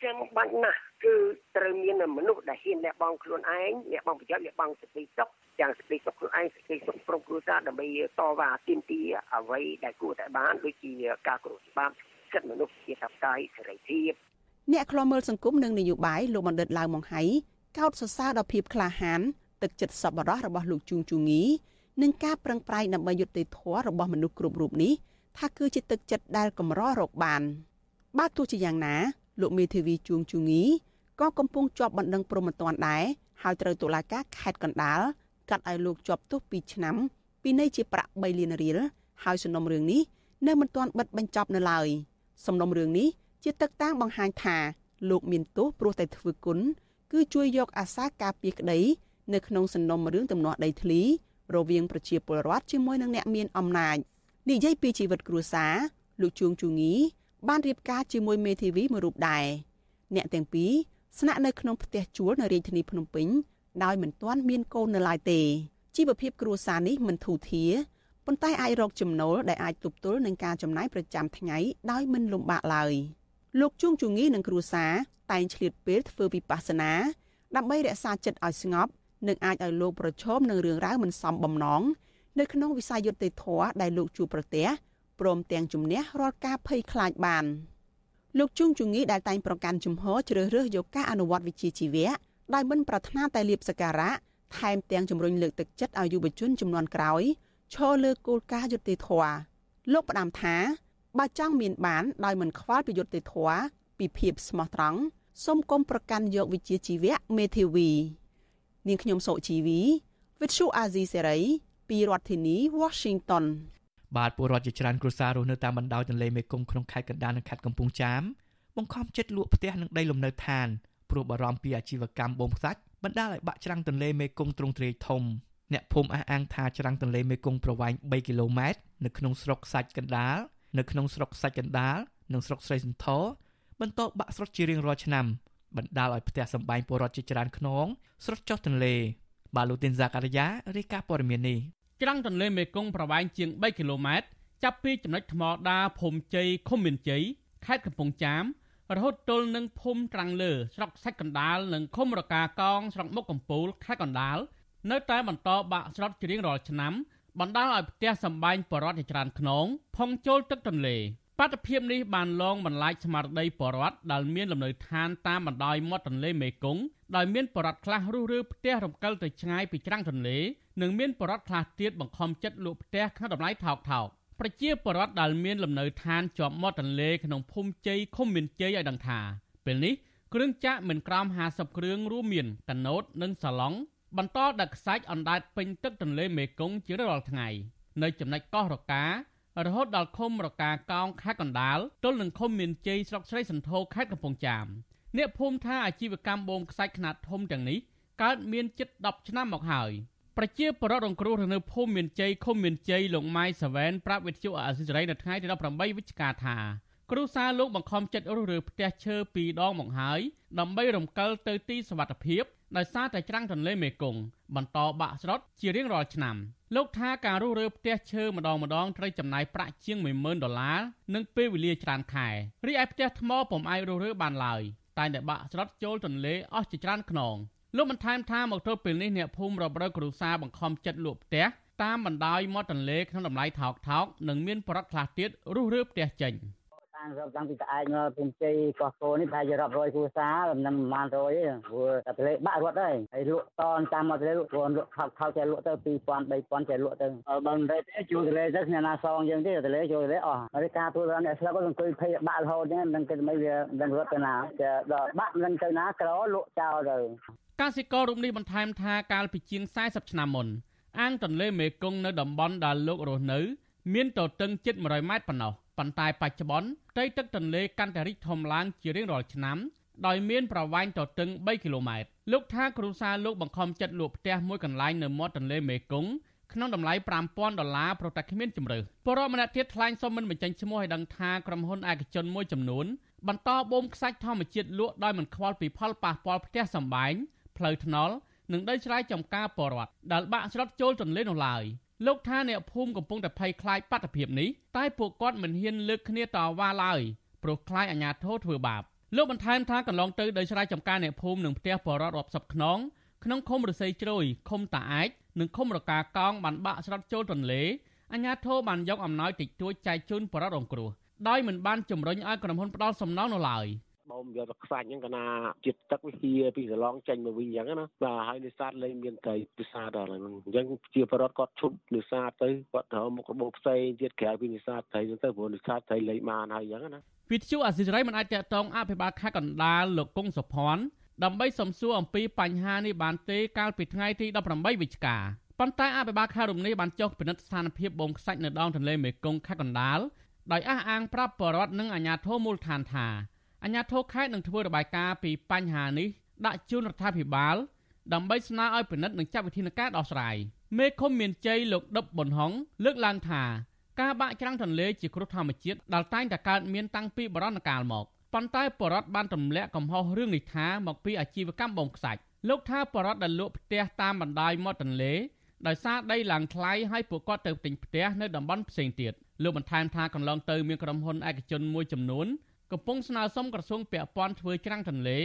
ចាំបាច់ណាស់ គឺត្រូវមានមនុស្សដែលហ៊ានលះបង់ខ្លួនឯងលះបង់ប្រយោជន៍លះបង់សេចក្តីសុខទាំងសេចក្តីសុខខ្លួនឯងសេចក្តីសុខក្រុមគ្រួសារដើម្បីតវ៉ាទាមទារអ្វីដែលគួរតែបានដូចជាការគោរពច្បាប់សិទ្ធិមនុស្សជាសព្វកាយសេរីភាពអ្នកខ្លាំមើលសង្គមនិងនយោបាយលោកបណ្ឌិតឡាវម៉ុងហៃកោតសរសើរដល់ភាពក្លាហានទឹកចិត្តសប្បុរសរបស់លោកជួងជូងីនិងការប្រឹងប្រែងដើម្បីយុត្តិធម៌របស់មនុស្សគ្រប់រូបនេះថាគឺជាទឹកចិត្តដែលកម្ររកបានបើទោះជាយ៉ាងណាលោកមេធាវីជួងជូងី ក៏កំពុងជាប់បណ្ដឹងព្រមត្តនដែរហើយត្រូវតុលាការខេត្តកណ្ដាលកាត់ឲ្យលោកជាប់ទោស2ឆ្នាំពីនៃជាប្រាក់3លានរៀលហើយសំណុំរឿងនេះនៅមិនទាន់បិទបញ្ចប់នៅឡើយសំណុំរឿងនេះជាទឹកតាំងបង្ហាញថាលោកមានទោសព្រោះតែធ្វើគុណគឺជួយយកអាសាការពារក្តីនៅក្នុងសំណុំរឿងទំនាស់ដីធ្លីរវាងប្រជាពលរដ្ឋជាមួយនឹងអ្នកមានអំណាចនិយាយពីជីវិតគ្រួសារលោកជួងជូងីបានរៀបការជាមួយមេធាវីមួយរូបដែរអ្នកទាំងពីរ ស្នាក់នៅក្នុងផ្ទះជួលនៅរាជធានីភ្នំពេញដោយមិនទាន់មានកូននៅឡើយទេជីវភាពគ្រួសារនេះមិនធូរធារប៉ុន្តែអាចរកចំណូលដែលអាចទប់ទល់នឹងការចំណាយប្រចាំថ្ងៃដោយមិនលំបាកឡើយលោកជួងជងីនិងគ្រួសារតែងឆ្លៀតពេលធ្វើវិបស្សនាដើម្បីរក្សាចិត្តឲ្យស្ងប់និងអាចឲ្យលោកប្រឈមនឹងរឿងរ៉ាវមិនសមបំណងនៅក្នុងវិស័យយុត្តិធម៌ដែលលោកជួបប្រទះព្រមទាំងជំនះរាល់ការភ័យខ្លាចបាន លោកជួងជងីដែលតែងប្រកាន់ជំហរជ្រើសរើសយកការអនុវត្តវិជ្ជាជីវៈដោយមិនប្រាថ្នាតែលៀបសការៈថែមទាំងជំរុញលើកទឹកចិត្តឲ្យយុវជនចំនួនក្រោយឈរលើគោលការណ៍យុត្តិធម៌លោកផ្ដាំថាបើចង់មានបានដោយមិនខ្វល់ពីយុត្តិធម៌ពីភាពស្មោះត្រង់សូមគុំប្រកាន់យកវិជ្ជាជីវៈមេធាវីនាងខ្ញុំសុជីវី With Shu Azizi Serai ពីរដ្ឋធានី Washington បាទពលរដ្ឋជាច្រើនគ្រួសាររស់នៅតាមបណ្ដោយទន្លេមេគង្គក្នុងខេត្តកណ្ដាលនិងខេត្តកំពង់ចាមបង្ខំចិត្តលក់ផ្ទះនិងដីលំនៅឋានព្រោះបារម្ភពីអាជីវកម្មបូមខ្សាច់បណ្ដាលឲ្យបាក់ច្រាំងទន្លេមេគង្គទ្រង់ទ្រាយធំអ្នកភូមិអះអាងថាច្រាំងទន្លេមេគង្គប្រវែង3គីឡូម៉ែត្រនៅក្នុងស្រុកសាច់កណ្ដាលនៅក្នុងស្រុកសាច់កណ្ដាលនិងស្រុកស្រីសន្ធរបន្តបាក់ស្រុតជារៀងរាល់ឆ្នាំបណ្ដាលឲ្យផ្ទះសម្បែងពលរដ្ឋជាច្រើនខ្នងស្រុតចុះទន្លេបាទលោកទីនសាការីយ៉ារាយការណ៍ព័ត៌មាននេះ ច្រាំងទន្លេមេគង្គប្រវែងជាង3គីឡូម៉ែត្រចាប់ពីចំណុចថ្មដាភូមិជ័យឃុំមានជ័យខេត្តកំពង់ចាមរហូតទល់នឹងភូមិត្រាំងលើស្រុកសាច់កណ្ដាលនិងឃុំរកាកងស្រុកមុខកំពូលខេត្តកណ្ដាលនៅតែបន្តបាក់ស្រុតជារៀងរាល់ឆ្នាំបណ្ដាលឲ្យផ្ទះសម្បែងបរដ្ឋជាច្រើនខ្នងផុងចូលទឹកទន្លេបាតុភិបនេះបានលងបន្លាចស្មារតីបរដ្ឋដែលមានលំនៅឋានតាមបណ្ដោយមាត់ទន្លេមេគង្គដោយមានបរដ្ឋខ្លះរុះរើផ្ទះរំកិលទៅឆ្ងាយពីច្រាំងទន្លេ និងមានបរដ្ឋខ្លះទៀតបង្ខំចិត្តលក់ផ្ទះក្នុងតម្លៃថោកថោកប្រជាពលរដ្ឋដែលមានលំនៅឋានជាប់មាត់ទន្លេក្នុងភូមិជ័យឃុំមានជ័យឲ្យដឹងថាពេលនេះគ្រឿងចាក់មិនក្រោម50គ្រឿងរួមមានកណូតនិងសាឡុងបន្តដឹកខ្សាច់អណ្ដែតពេញទឹកទន្លេមេគង្គជារាល់ថ្ងៃនៅចំណុចកោះរការហូតដល់ឃុំរកាកោងខេត្តកណ្ដាលទល់នឹងឃុំមានជ័យស្រុកស្រីសន្ធរខេត្តកំពង់ចាមអ្នកភូមិថាអាជីវកម្មបូមខ្សាច់ខ្នាតធំទាំងនេះកើតមានជិត10ឆ្នាំមកហើយ ប្រជាពលរដ្ឋរងគ្រោះនៅភូមិមានជ័យឃុំមានជ័យលោកម៉ៃសាវែនប្រាប់វិទ្យុអាស៊ីសេរីនៅថ្ងៃទី18វិច្ឆិកាថាគ្រូសាលោកបង្ខំចិត្តរុះរើផ្ទះឈើពីរដងមកហើយដើម្បីរំកិលទៅទីសវត្ថភាពដោយសារតែច្រាំងទន្លេមេគង្គបន្តបាក់ស្រុតជារៀងរាល់ឆ្នាំលោកថាការរុះរើផ្ទះឈើម្ដងម្ដងត្រូវចំណាយប្រាក់ជាង10000ដុល្លារនិងពេលវេលាច្រើនខែរីឯផ្ទះថ្មពុំអាចរុះរើបានឡើយតែតែបាក់ស្រុតចូលទន្លេអស់ជាច្រើនខ្នង លោកបន្ថែមថាមកទល់ពេលនេះអ្នកភូមិរាប់រយគ្រួសារបង្ខំចិត្តលក់ផ្ទះតាមបណ្ដោយមាត់ទន្លេក្នុងតម្លៃថោកថោកនិងមានប្រដ្ឋខ្លះទៀតរុះរើផ្ទះចេញ។តាំងរាប់តាំងពីត្អែកមកពុំជ័យកោះកោនេះប្រហែលជារាប់រយគ្រួសារមិនប្រហែលរយទេព្រោះតែទលេបាក់រត់ហើយហើយលក់តនតាមមកទលេលក់ព្រោះលក់ថោកថោកចេះលក់ទៅ2000 3000ចេះលក់ទៅបើមិនទេជួទលេទៅស្នាសងយើងទេទលេជួទលេអស់ហើយការទូរអ្នកស្លាប់ក៏អង្គុយភ័យបាក់រហូតហ្នឹងមិនគិតមិនវាមិនរត់ទៅណាដល់បាក់មិនទៅណាក្រលក់ចោលទៅ កសិកររូបនេះបន្ថែមថាកាលពីជាង40ឆ្នាំមុនអាងទន្លេមេគង្គនៅតំបន់ដែលលោករស់នៅ មានទទឹងជិត100ម៉ែត្រប៉ុណ្ណោះប៉ុន្តែបច្ចុប្បន្នផ្ទៃទឹកទន្លេកាន់តែរីកធំឡើងជារៀងរាល់ឆ្នាំដោយមានប្រវែងទទឹង3គីឡូម៉ែត្រលោកថាគ្រួសារលោកបង្ខំចិត្តលក់ផ្ទះមួយកន្លែងនៅមាត់ទន្លេមេគង្គក្នុងតម្លៃ5000ដុល្លារប្រតែគ្មានជំរើសពលរដ្ឋម្នាក់ទៀតថ្លែងសុំមិនបញ្ចេញឈ្មោះឲ្យដឹងថាក្រុមហ៊ុនឯកជនមួយចំនួនបន្តបូមខ្សាច់ធម្មជាតិលក់ដោយមិនខ្វល់ពីផលប៉ះពាល់ផ្ទះសម្បែង ផ្លូវថ្នល់និងដីស្រែចម្ការពលរដ្ឋដែលបាក់ស្រុតចូលទន្លេនោះឡើយលោកថាអ្នកភូមិកំពុងតែភ័យខ្លាចបាតុភិបនេះតែពួកគាត់មិនហ៊ានលើកគ្នាតវ៉ាឡើយព្រោះខ្លាចអាជ្ញាធរធ្វើបាបលោកបន្ថែមថាកន្លងទៅដោយស្រ័យចំការអ្នកភូមិនិងផ្ទះបរតរាប់សិបខ្នងក្នុងឃុំរស័យជ្រោយឃុំតាអាចនិងឃុំរកាកោងបានបាក់ស្រុតចូលទន្លេអាជ្ញាធរបានយកអំណោយតិចតួចចែកជូនបរតរងគ្រោះដោយមិនបានជំរុញឲ្យក្រុមហ៊ុនផ្ដាល់សំណងនៅឡើយ បូមយកទៅខ្សាច់ហ្នឹងកណាជាតិទឹកវាហៀពីសឡងចេញមកវិញអញ្ចឹងណាបាទហើយនេសាទលែងមានត្រីនេសាទដល់ហ្នឹងអញ្ចឹងជាបរដ្ឋគាត់ឈប់នេសាទទៅគាត់ត្រូវមុខរបរផ្សេងទៀតក្រៅពីនេសាទត្រីហ្នឹងទៅព្រោះនេសាទត្រីលែងបានហើយអញ្ចឹងណាវិទ្យុអសិរ័យមិនអាចតតងអភិបាលខេត្តកណ្ដាលលោកគង់សុភ័ណ្ឌដើម្បីសំសួរអំពីបញ្ហានេះបានទេកាលពីថ្ងៃទី18វិច្ឆិកាប៉ុន្តែអភិបាលខេត្តរំនេះបានចុះពិនិត្យស្ថានភាពបងខ្សាច់នៅដងទន្លេមេគង្គខេត្តកណ្ដាលដោយអះអាងប្រាប់បរដ្ឋនិងអាជ្ញាធរមូលដ្ឋានថា អាជ្ញាធរខេត្តនឹងធ្វើរបាយការណ៍ពីបញ្ហានេះដាក់ជូនរដ្ឋាភិបាល ដើម្បីស្នើឲ្យពិនិត្យនិងចាត់វិធានការដោះស្រាយមេឃុំមានជ័យលោកដុបប៊ុនហុងលើកឡើងថាការបាក់ច្រាំងទន្លេជាគ្រោះធម្មជាតិដែលតែងតែកើតមានតាំងពីបុរាណកាលមកប៉ុន្តែបរដ្ឋបានទម្លាក់កំហុសរឿងនេះថាមកពីអាជីវកម្មបងខ្សាច់លោកថាបរដ្ឋដែលលក់ផ្ទះតាមបណ្ដោយមាត់ទន្លេដោយសារដីឡើងថ្លៃហើយពួកគាត់ទៅទិញផ្ទះនៅតំបន់ផ្សេងទៀតលោកបន្ថែមថាកន្លងទៅមានក្រុមហ៊ុនឯកជនមួយចំនួន កំពុងស្នើសុំក្រសួងពាក់ព័ន្ធធ្វើច្រាំងទន្លេ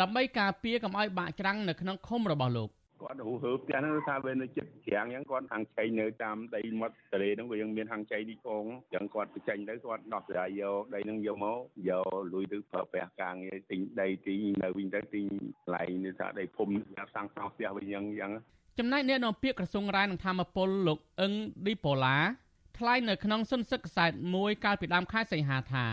ដើម្បីការពារកុំឲ្យបាក់ច្រាំងនៅក្នុងឃុំរបស់លោកគាត់ហូហើផ្ទះហ្នឹងថាវានៅចិត្តច្រាំងអញ្ចឹងគាត់ហាងឆៃនៅតាមដីមាត់ទន្លេហ្នឹងវាยังមានហាងឆៃនេះផងអញ្ចឹងគាត់បញ្ចេញទៅគាត់ដោះស្រាយយកដីហ្នឹងយកមកយកលុយទៅប្រើប្រាស់ការងារទិញដីទីនៅវិញទៅទិញកន្លែងនេះថាដីភូមិសាងសង់ផ្ទះវិញអញ្ចឹងអញ្ចឹងចំណែកអ្នកនាំពាក្យក្រសួងរាយនឹងធម្មពលលោកអឹងឌីប៉ូឡាថ្លែងនៅក្នុងសុនសឹកខ្សែមួយកាលពីដើមខែសីហាថា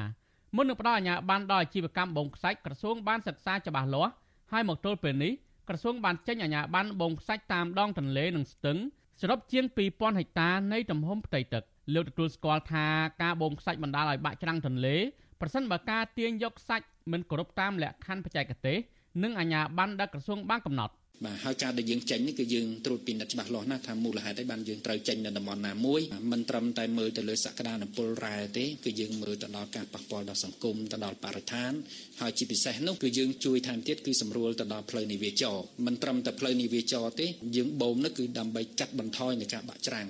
មុននឹងផ្ដល់អាជ្ញាប័ណ្ណដល់អាជីវកម្មបងខ្សាច់ក្រសួងបានសិក្សាច្បាស់លាស់ហើយមកទល់ពេលនេះក្រសួងបានចេញអាជ្ញាប័ណ្ណបងខ្សាច់តាមដងទន្លេនិងស្ទឹងសរុបជាង2000ហិកតានៃទំហំផ្ទៃទឹកលោកទទួលស្គាល់ថាការបងខ្សាច់បណ្ដាលឲ្យបាក់ច្រាំងទន្លេប្រសិនបើការទាញយកខ្សាច់មិនគោរពតាមលក្ខខណ្ឌបច្ចេកទេសនិងអាជ្ញាប័ណ្ណដែលក្រសួងបានកំណត់ បាទហើយការដែលយើងចេញនេះគឺយើងត្រួតពិនិត្យច្បាស់លាស់ណាស់ថាមូលហេតុអីបានយើងត្រូវចេញនៅតំបន់ណាមួយមិនត្រឹមតែមើលទៅលើសក្តានុពលរ៉ែទេគឺយើងមើលទៅដល់ការប៉ះពាល់ដល់សង្គមទៅដល់បរិស្ថានហើយជាពិសេសនោះគឺយើងជួយថែមទៀតគឺសម្រួលទៅដល់ផ្លូវនាវាចរមិនត្រឹមតែផ្លូវនាវាចរទេយើងបូមនោះគឺដើម្បីកាត់បន្ថយនៃការបាក់ច្រាំង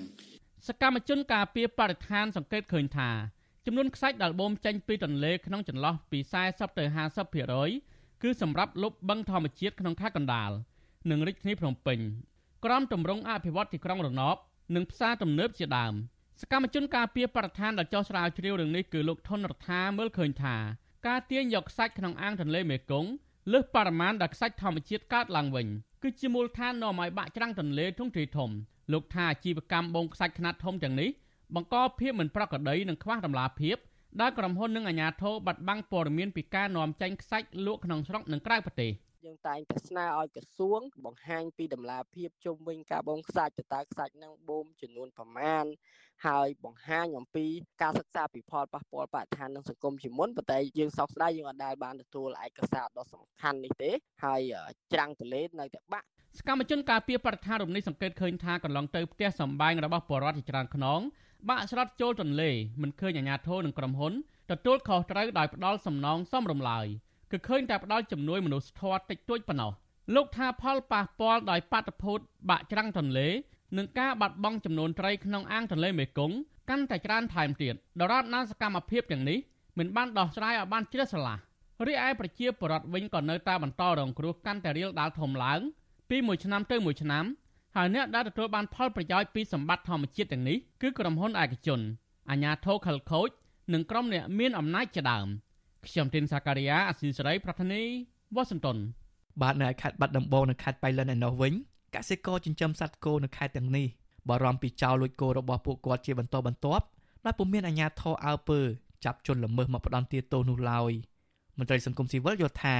សកម្មជនការពារបរិស្ថានសង្កេតឃើញថាចំនួនខ្សាច់ដែលបូមចេញពីទន្លេក្នុងចន្លោះពី40ទៅ50%គឺសម្រាប់លុបបឹងធម្មជាតិក្នុងខេត្តកណ្ដាល និងរាជធានីភ្នំពេញក្រមតម្រង់អភិវឌ្ឍទីក្រុងរណបនិងផ្សារទំនើបជាដើមសកម្មជនការពារបរិស្ថានដែលចោះស្រាវជ្រាវរឿងនេះគឺលោកថនរដ្ឋាមើលឃើញថាការទាញយកខ្សាច់ក្នុងអាងទន្លេមេគង្គលើសបរិមាណដែលខ្សាច់ធម្មជាតិកើតឡើងវិញគឺជាមូលដ្ឋាននាំឲ្យបាក់ច្រាំងទន្លេទ្រង់ទ្រាយធំលោកថាអាជីវកម្មបងខ្សាច់ខ្នាតធំទាំងនេះបង្កភាពមិនប្រក្រតីនិងខ្វះតម្លាភាពដែលក្រុមហ៊ុននិងអាជ្ញាធរបាត់បង់ព័ត៌មានពីការនាំចេញខ្សាច់លក់ក្នុងស្រុកនិងក្រៅប្រទេស។ យើងតែងតែស្នើឲ្យក្រសួង បង្ហាញពីតម្លាភាពជុំវិញការបូមខ្សាច់តើខ្សាច់នឹងបូមចំនួនប្រមាណហើយបង្ហាញអំពីការសិក្សាពីផលប៉ះពាល់បរិស្ថាននិងសង្គមជាមុនប៉ុន្តែយើងសោកស្ដាយយើងអាចដែលបានទទួលឯកសារដ៏សំខាន់នេះទេ ហើយច្រាំងទលេនៅតែបាក់សកម្មជនការពារបរិស្ថានរំនេះសង្កេតឃើញថាកន្លងទៅផ្ទះសម្បែងរបស់បរដ្ឋជាច្រើនខ្នងបាក់ស្រុតចូលទន្លេមិនឃើញអាជ្ញាធរនិងក្រុមហ៊ុនទទួលខុសត្រូវដោយផ្ដាល់សំណងសមរម្លើយ គឺឃើញតែផ្ដល់ជំនួយមនុស្សធម៌តិចតួចប៉ុណ្ណោះលោកថាផលប៉ះពាល់ដោយបាតុភូតបាក់ច្រាំងទន្លេនិងការបាត់បង់ចំនួនត្រីក្នុងអាងទន្លេមេគង្គកាន់តែច្រើនថែមទៀតដរាបណាសកម្មភាពទាំងនេះមិនបានដោះស្រាយឲ្យបានជ្រះស្រឡះរីឯប្រជាពលរដ្ឋវិញក៏នៅតែបន្តរងគ្រោះកាន់តែរៀលដាលធំឡើងពីមួយឆ្នាំទៅមួយឆ្នាំហើយអ្នកដែលទទួលបានផលប្រយោជន៍ពីសម្បត្តិធម្មជាតិទាំងនេះគឺក្រុមហ៊ុនឯកជនអាជ្ញាធរខលខូចនិងក្រុមអ្នកមានអំណាចជាដើម។ ខ្ញុំទីនសាការីយ៉ាអស៊ីសេរីប្រធានីវ៉ាស៊ីនតោនបាទនៅខេត្តបាត់ដំបងនិងខេត្តបៃលិនឯណោះវិញកសិករចិញ្ចឹមសត្វគោនៅខេត្តទាំងនេះបារម្ភពីចោរលួចគោរបស់ពួកគាត់ជាបន្តបន្ទាប់ដែលពុំមានអាជ្ញាធរអើពើចាប់ជនល្មើសមកផ្ដន់ទាទោសនោះឡើយមន្ត្រីសង្គមស៊ីវិលយល់ថា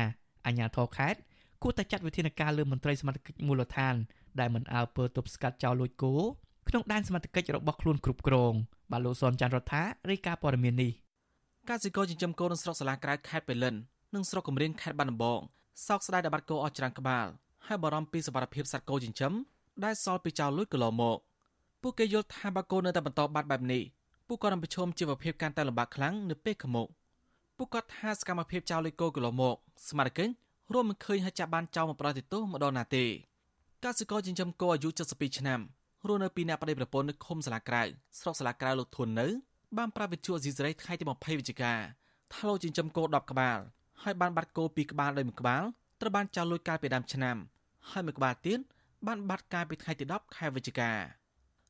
អាជ្ញាធរខេត្តគួរតែចាត់វិធានការលើមន្ត្រីសមត្ថកិច្ចមូលដ្ឋានដែលមិនអើពើទប់ស្កាត់ចោរលួចគោក្នុងដែនសមត្ថកិច្ចរបស់ខ្លួនគ្រប់គ្រងបាទលោកសនច័ន្ទរដ្ឋារាយការណ៍ព័ត៌មាននេះ កសិករចិញ្ចឹមគោនៅស្រុកសាឡាក្រៅខេត្តបេលិននិងស្រុកកំរៀងខេត្តបាត់ដំបងសោកស្ដាយដែលបាត់គោអស់ច្រើនក្បាលហើយបារម្ភពីសុវត្ថិភាពសត្វគោចិញ្ចឹមដែលសល់ពីចោលលួចកន្លងមកពួកគេយល់ថាបាត់គោនៅតែបន្តបាត់បែបនេះពួកគាត់នឹងប្រឈមជីវភាពកាន់តែលំបាកខ្លាំងនៅពេលខាងមុខពួកគាត់ថាសកម្មភាពចោលលួចគោកន្លងមកស្មារតីរួមមិនឃើញហើយចាប់បានចោលមកប្រតិទោសម្ដងណាទេកសិករចិញ្ចឹមគោអាយុ72ឆ្នាំរស់នៅពីអ្នកប្តីប្រពន្ធនៅឃុំសាលាក្រៅស្រុកសាលាក្រៅលោកធួននៅ បានប្រាប់វិទ្យុអេស៊ីសរ៉ៃថ្ងៃទី20វិច្ឆិកាថាឡូចិញ្ចឹមគោ10ក្បាលហើយបានបាត់គោ2ក្បាលដោយមួយក្បាលត្រូវបានចោលលួចកាលពីដើមឆ្នាំហើយមួយក្បាលទៀតបានបាត់កាលពីថ្ងៃទី10ខែវិច្ឆិកា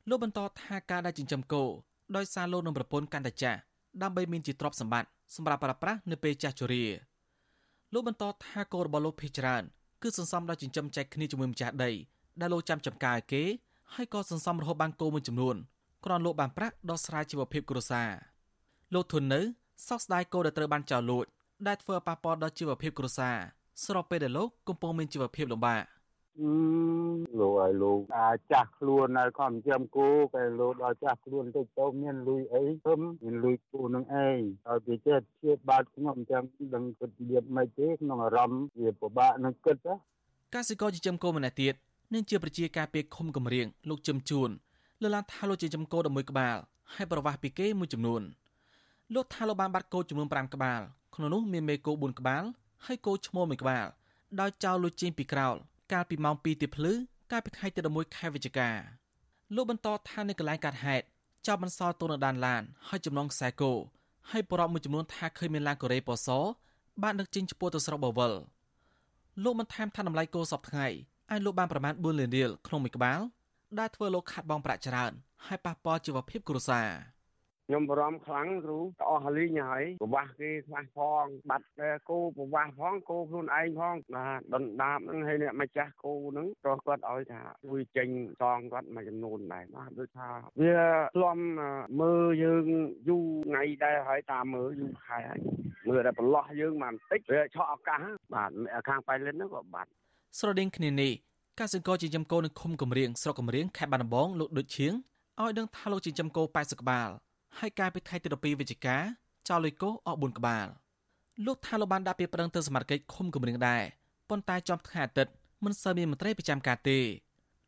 លោកបន្តថាការដែលចិញ្ចឹមគោដោយសារលោកនឹងប្រពន្ធកាន់តែចាស់ដើម្បីមានជាទ្រព្យសម្បត្តិសម្រាប់ប្រើប្រាស់នៅពេលចាស់ជរាលោកបន្តថាគោរបស់លោកភេជ្ច្រើនគឺសន្សំដោយចិញ្ចឹមចែកគ្នាជាមួយម្ចាស់ដីដែលលោកចាំចំការឲ្យគេហើយក៏សន្សំរហូតបានគោមួយចំនួន គ្រាន់លោកបានប្រាក់ដោះស្រាយជីវភាពគ្រួសារលោកធុននៅសោកស្ដាយគោដែលត្រូវបានចោលលួចដែលធ្វើឲ្យប៉ះពាល់ដល់ជីវភាពគ្រួសារស្របពេលដែលលោកកំពុងមានជីវភាពលំបាកលោកឲ្យលោកអាចចាស់ខ្លួនហើយខំចិញ្ចឹមគោតែលោកដល់ចាស់ខ្លួនតិចទៅមានលុយអីធំមានលុយគោនឹងឯងហើយគេចេះជាបាត់ខ្ញុំចាំដឹងគិតលៀបមិនទេក្នុងអារម្មណ៍វាពិបាកនឹងគិតណាកសិករចិញ្ចឹមគោម្នាក់ទៀតនឹងជាប្រជាការពារឃុំកំរៀងលោកជឹមជួន លើកឡើងថាលោកចិញ្ចឹមគោ11ក្បាលហើយប្រវាស់ពីគេមួយចំនួនលោកថាលោកបានបាត់គោចំនួន5ក្បាលក្នុងនោះមានមេគោ4ក្បាលហើយគោឈ្មោល1ក្បាលដោយចោលលុយចេញពីក្រោលកាលពីម៉ោង2ទីភ្លឺកាលពីថ្ងៃទី11ខែវិច្ឆិកាលោកបន្តថានៅកន្លែងកាត់ហេតុចោលបន្សល់ទុននៅដានឡានហើយចំណងខ្សែគោហើយប្រពមួយចំនួនថាឃើញមានឡានកូរ៉េពណ៌សបានដឹកចេញឆ្ពោះទៅស្រុកបវលលោកបានថែមថាតម្លៃគោសពថ្ងៃឲ្យលោកបានប្រមាណ4លានរៀលក្នុងមួយក្បាល ដែលធ្វើលោកខាត់បងប្រាក់ច្រើនហើយប៉ះពាល់ជីវភាពគ្រួសារខ្ញុំបារម្ភខ្លាំងគ្រូអស់លីងហើយប្រវាស់គេខ្វះផងបាត់គោប្រវាស់ផងគោខ្លួនឯងផងបាទដុនដាបហ្នឹងហើយអ្នកម្ចាស់គោហ្នឹងក៏គាត់ឲ្យថាជួយចេញសងគាត់មួយចំនួនដែរបាទដូចថាវាធ្លំមើលយើងយូរថ្ងៃដែរហើយតាមមើលយូរខែហើយមើលតែប្រឡោះយើងមកបន្តិចវាឆក់ឱកាសបាទខាងប៉ៃលិនហ្នឹងក៏បាត់ស្រដៀងគ្នានេះ កសិករចិញ្ចឹមគោនៅឃុំកំរៀងស្រុកកំរៀងខេត្តបាត់ដំបងលោកដូចឈៀងឲ្យដឹងថាលោកចិញ្ចឹមគោ80ក្បាលហើយកាលពីថ្ងៃទី12វិច្ឆិកាចោលលុយគោអស់4ក្បាលលោកថាលោកបានដាក់ពាក្យប្តឹងទៅសមាជិកឃុំកំរៀងដែរប៉ុន្តែចំថ្ងៃអាទិត្យមិនសូវមានមន្ត្រីប្រចាំការទេ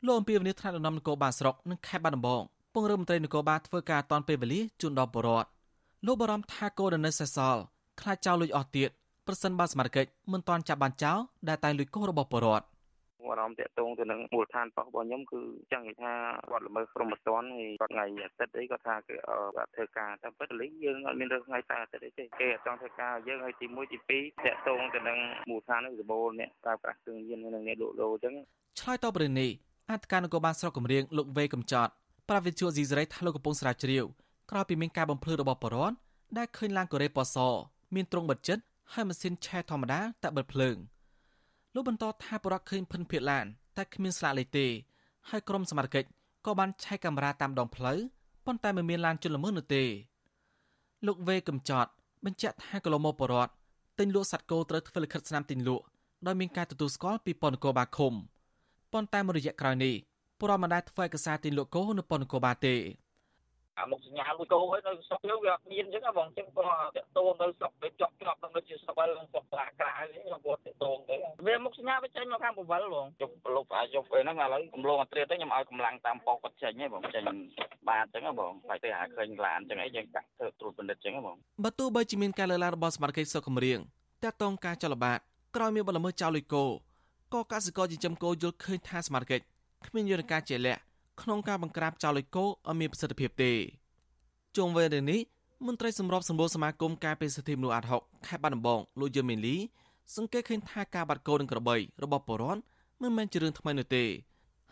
លោកអំពីវនីថ្នាក់ដឹកនាំនគរបាលស្រុកនិងខេត្តបាត់ដំបងពង្រឹងមន្ត្រីនគរបាលធ្វើការតាន់ពេលវេលាជូនដល់ប្រជាពលរដ្ឋលោកបារម្ភថាគោដែលនៅសេសសល់ខ្លាចចោលលុយអស់ទៀតប្រសិនបើសមាជិកមិនទាន់ចាប់បានចោលដែលតែលុយគោរបស់ប្រជាពលរដ្ឋ អារម្មណ៍តាក់ទងទៅនឹងមូលដ្ឋានប៉ោះរបស់ខ្ញុំគឺចឹងគេថាគាត់ល្មើសព្រហ្មទណ្ឌហើយគាត់ថ្ងៃអាទិត្យអីគាត់ថាគេគាត់ធ្វើការតែពិតលីយើងអត់មានរើសថ្ងៃតែអាទិត្យអីទេគេអត់ចង់ធ្វើការយើងហើយទី1ទី2តាក់ទងទៅនឹងមូលដ្ឋាននឹងសម្បូរអ្នកប្រើប្រាស់គ្រឿងញៀននិងអ្នកលក់ដូរអញ្ចឹងឆ្លើយតបរឿងនេះអធិការនគរបាលស្រុកកំរៀងលោកវេកំចត់ប្រាវិទ្យាស៊ីសេរីថាលោកកំពុងស្រាវជ្រាវក្រោយពីមានការបំភ្លឺរបស់បរិវត្តដែលឃើញឡានកូរ៉េប៉សមានទ្រង់បិទចិត្តហើយម៉ាស៊ីនឆេះធម្មតាតែបិទភ្លើង លោកបន្តថាបរិវត្តឃើញភិនភាកឡានតែគ្មានស្លាកលេខទេហើយក្រុមសមត្ថកិច្ចក៏បានឆែកកាមេរ៉ាតាមដងផ្លូវប៉ុន្តែមិនមានឡានជន់ល្មើសនោះទេលោកវេកំចត់បញ្ជាក់ថាកន្លងមកបរដ្ឋទិញលក់សត្វគោត្រូវធ្វើលិខិតស្នាមទិញលក់ដោយមានការទទួលស្គាល់ពីប៉ុនគរបាលឃុំប៉ុន្តែមួយរយៈក្រោយនេះបរដ្ឋមិនដែលធ្វើឯកសារទិញលក់គោនៅប៉ុនគរបាលទេ អាមុខសញ្ញាមួយគោហើយនៅស្រុកយើងវាអត់មានអញ្ចឹងបងអញ្ចឹងក៏តតងនៅស្រុកវាជាប់ជាប់នឹងជាស្វិលស្រុកផ្លាក្រៅនេះគាត់តតងទៅវាមុខសញ្ញាវាចេញមកខាងបវលបងជប់ប្រឡប់អាជប់ពេលហ្នឹងឥឡូវកំឡុងអត្រាទៅខ្ញុំឲ្យកម្លាំងតាមប៉ុកគាត់ចេញហ៎បងចេញបាទអញ្ចឹងបងហើយទៅអាឃើញឡានអញ្ចឹងអីយើងកាក់ធ្វើត្រួតពិនិត្យអញ្ចឹងបងបើទោះបីជាមានការលើកឡើងរបស់សមាជិកសុខកម្រៀងតាក់ទងការចលបាតក្រោយមានបលល្មើសចោលលុយគោក៏កសិករចិញ្ចឹមគោយល់ឃើញថាសមាជិកគ្មានយន្តការជាក់លាក់ ក្នុងការបង្ក្រាបចោលលុយគោឲ្យមានប្រសិទ្ធភាពទេជុំវិញរឿងនេះមន្ត្រីសម្របសម្បូរសមាគមការពារសិទ្ធិមនុស្សអាត់ហុកខេត្តបាត់ដំបងលោកយឹមមីលីសង្កេតឃើញថាការបាត់គោនឹងក្របីរបស់បរនមិនមែនជារឿងថ្មីនោះទេ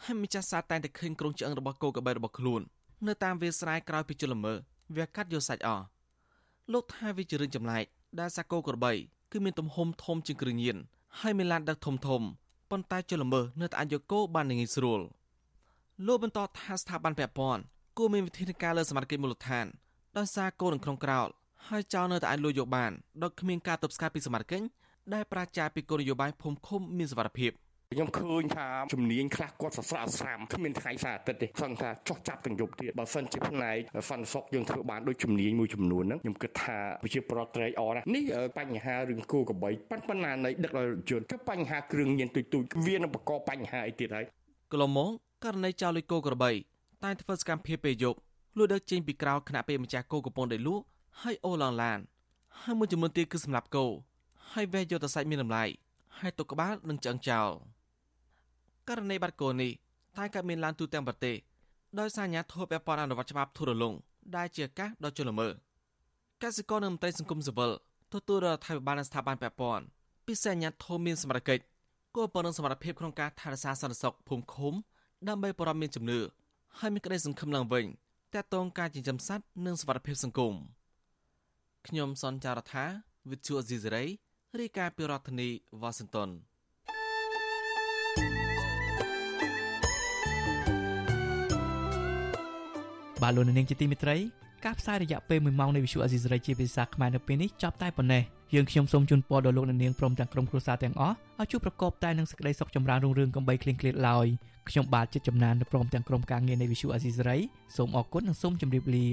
ហើយម្ចាស់សាតែងតែឃើញក្រុងឆ្អឹងរបស់គោក្របីរបស់ខ្លួននៅតាមវាលស្រែក្រោយពីជលល្មើវាកាត់យកសាច់អស់លោកថាវាជារឿងចម្លែកដែលសាគោក្របីគឺមានទំហំធំជាងគ្រឿងញៀនហើយមានឡានដឹកធំធំប៉ុន្តែជលល្មើនៅតែអាចយកគោបានងាយស្រួល លោកបន្តថាស្ថាប័នពាក់ព័ន្ធគួរមានវិធានការលើសមត្ថកិច្ចមូលដ្ឋានដោយសារកូននៅក្នុងក្រោលហើយចោលនៅតែអាចលួចយកបានដោយគ្មានការទប់ស្កាត់ពីសមត្ថកិច្ចដែលប្រជាពីគោលនយោបាយភូមិឃុំមានសវត្ថភាពខ្ញុំឃើញថាជំនាញខ្លះគាត់សស្រាស្រាមគ្មានថ្ងៃសារអាទិត្យទេសឹងថាចោះចាប់ទាំងយប់ទៀតបើសិនជាផ្នែកសន្តិសុខយើងធ្វើបានដូចជំនាញមួយចំនួនហ្នឹងខ្ញុំគិតថាប្រជាប្រដ្ឋត្រេកអរណានេះបញ្ហារឿងគូកបីប៉ុន្តែនៃដឹកដោយរថយន្តទៅបញ្ហាគ្រឿងញៀនទុយទុយវានឹងបង្កបញ្ហាអីទៀតហើយកន្លងមក ករណីចោលលុយគោក្របីតែធ្វើសកម្មភាពពេលយប់លួចដឹកចេញពីក្រៅខណៈពេលម្ចាស់គោកំពុងតែលក់ហើយអូឡងឡានហើយមួយចំនួនទៀតគឺសម្រាប់គោហើយវេះយកទៅសាច់មានតម្លៃហើយទុកក្បាលនឹងឆ្អឹងចោលករណីបាត់គោនេះតែក៏មានឡើងទូទាំងប្រទេសដោយសារអាញាធិបតេយ្យពាក់ព័ន្ធអនុវត្តច្បាប់ធូររលុងដែលជាឱកាសដ៏ជលមើកសិករនិងមន្ត្រីសង្គមស៊ីវិលទទួលរដ្ឋាភិបាលនិងស្ថាប័នពាក់ព័ន្ធពិសេសអាជ្ញាធរមានសមត្ថកិច្ចគួរពង្រឹងសមត្ថភាពក្នុងការថែរក្សាសន្តិសុខភូមិឃុំ ដើម្បីបរិមាណជំនឿហើយមានក្តីសង្ឃឹមឡើងវិញតាក់ទងការចិញ្ចឹមសត្វនិងសវត្ថិភាពសង្គមខ្ញុំសនចាររថាវិទ្យុអេស៊ីសេរីរាយការណ៍ពីរដ្ឋធានីវ៉ាស៊ីនតោនបាទលោកនាងជាទីមេត្រីការផ្សាយរយៈពេល1ម៉ោងនៃវិទ្យុអេស៊ីសេរីជាភាសាខ្មែរនៅពេលនេះចប់តែប៉ុណ្ណេះ យើងខ្ញុំសូមជូនពរដល់លោកនាងព្រមទាំងក្រុមគ្រួសារទាំងអស់ឲ្យជួបប្រកបតែនឹងសេចក្តីសុខចម្រើនរុងរឿងកំបីគ្លៀងគ្លាតឡើយខ្ញុំបាទចិត្តចំណានព្រមទាំងក្រុមការងារនៃវិទ្យុអេស៊ីសេរីសូមអរគុណនិងសូមជម្រាបលា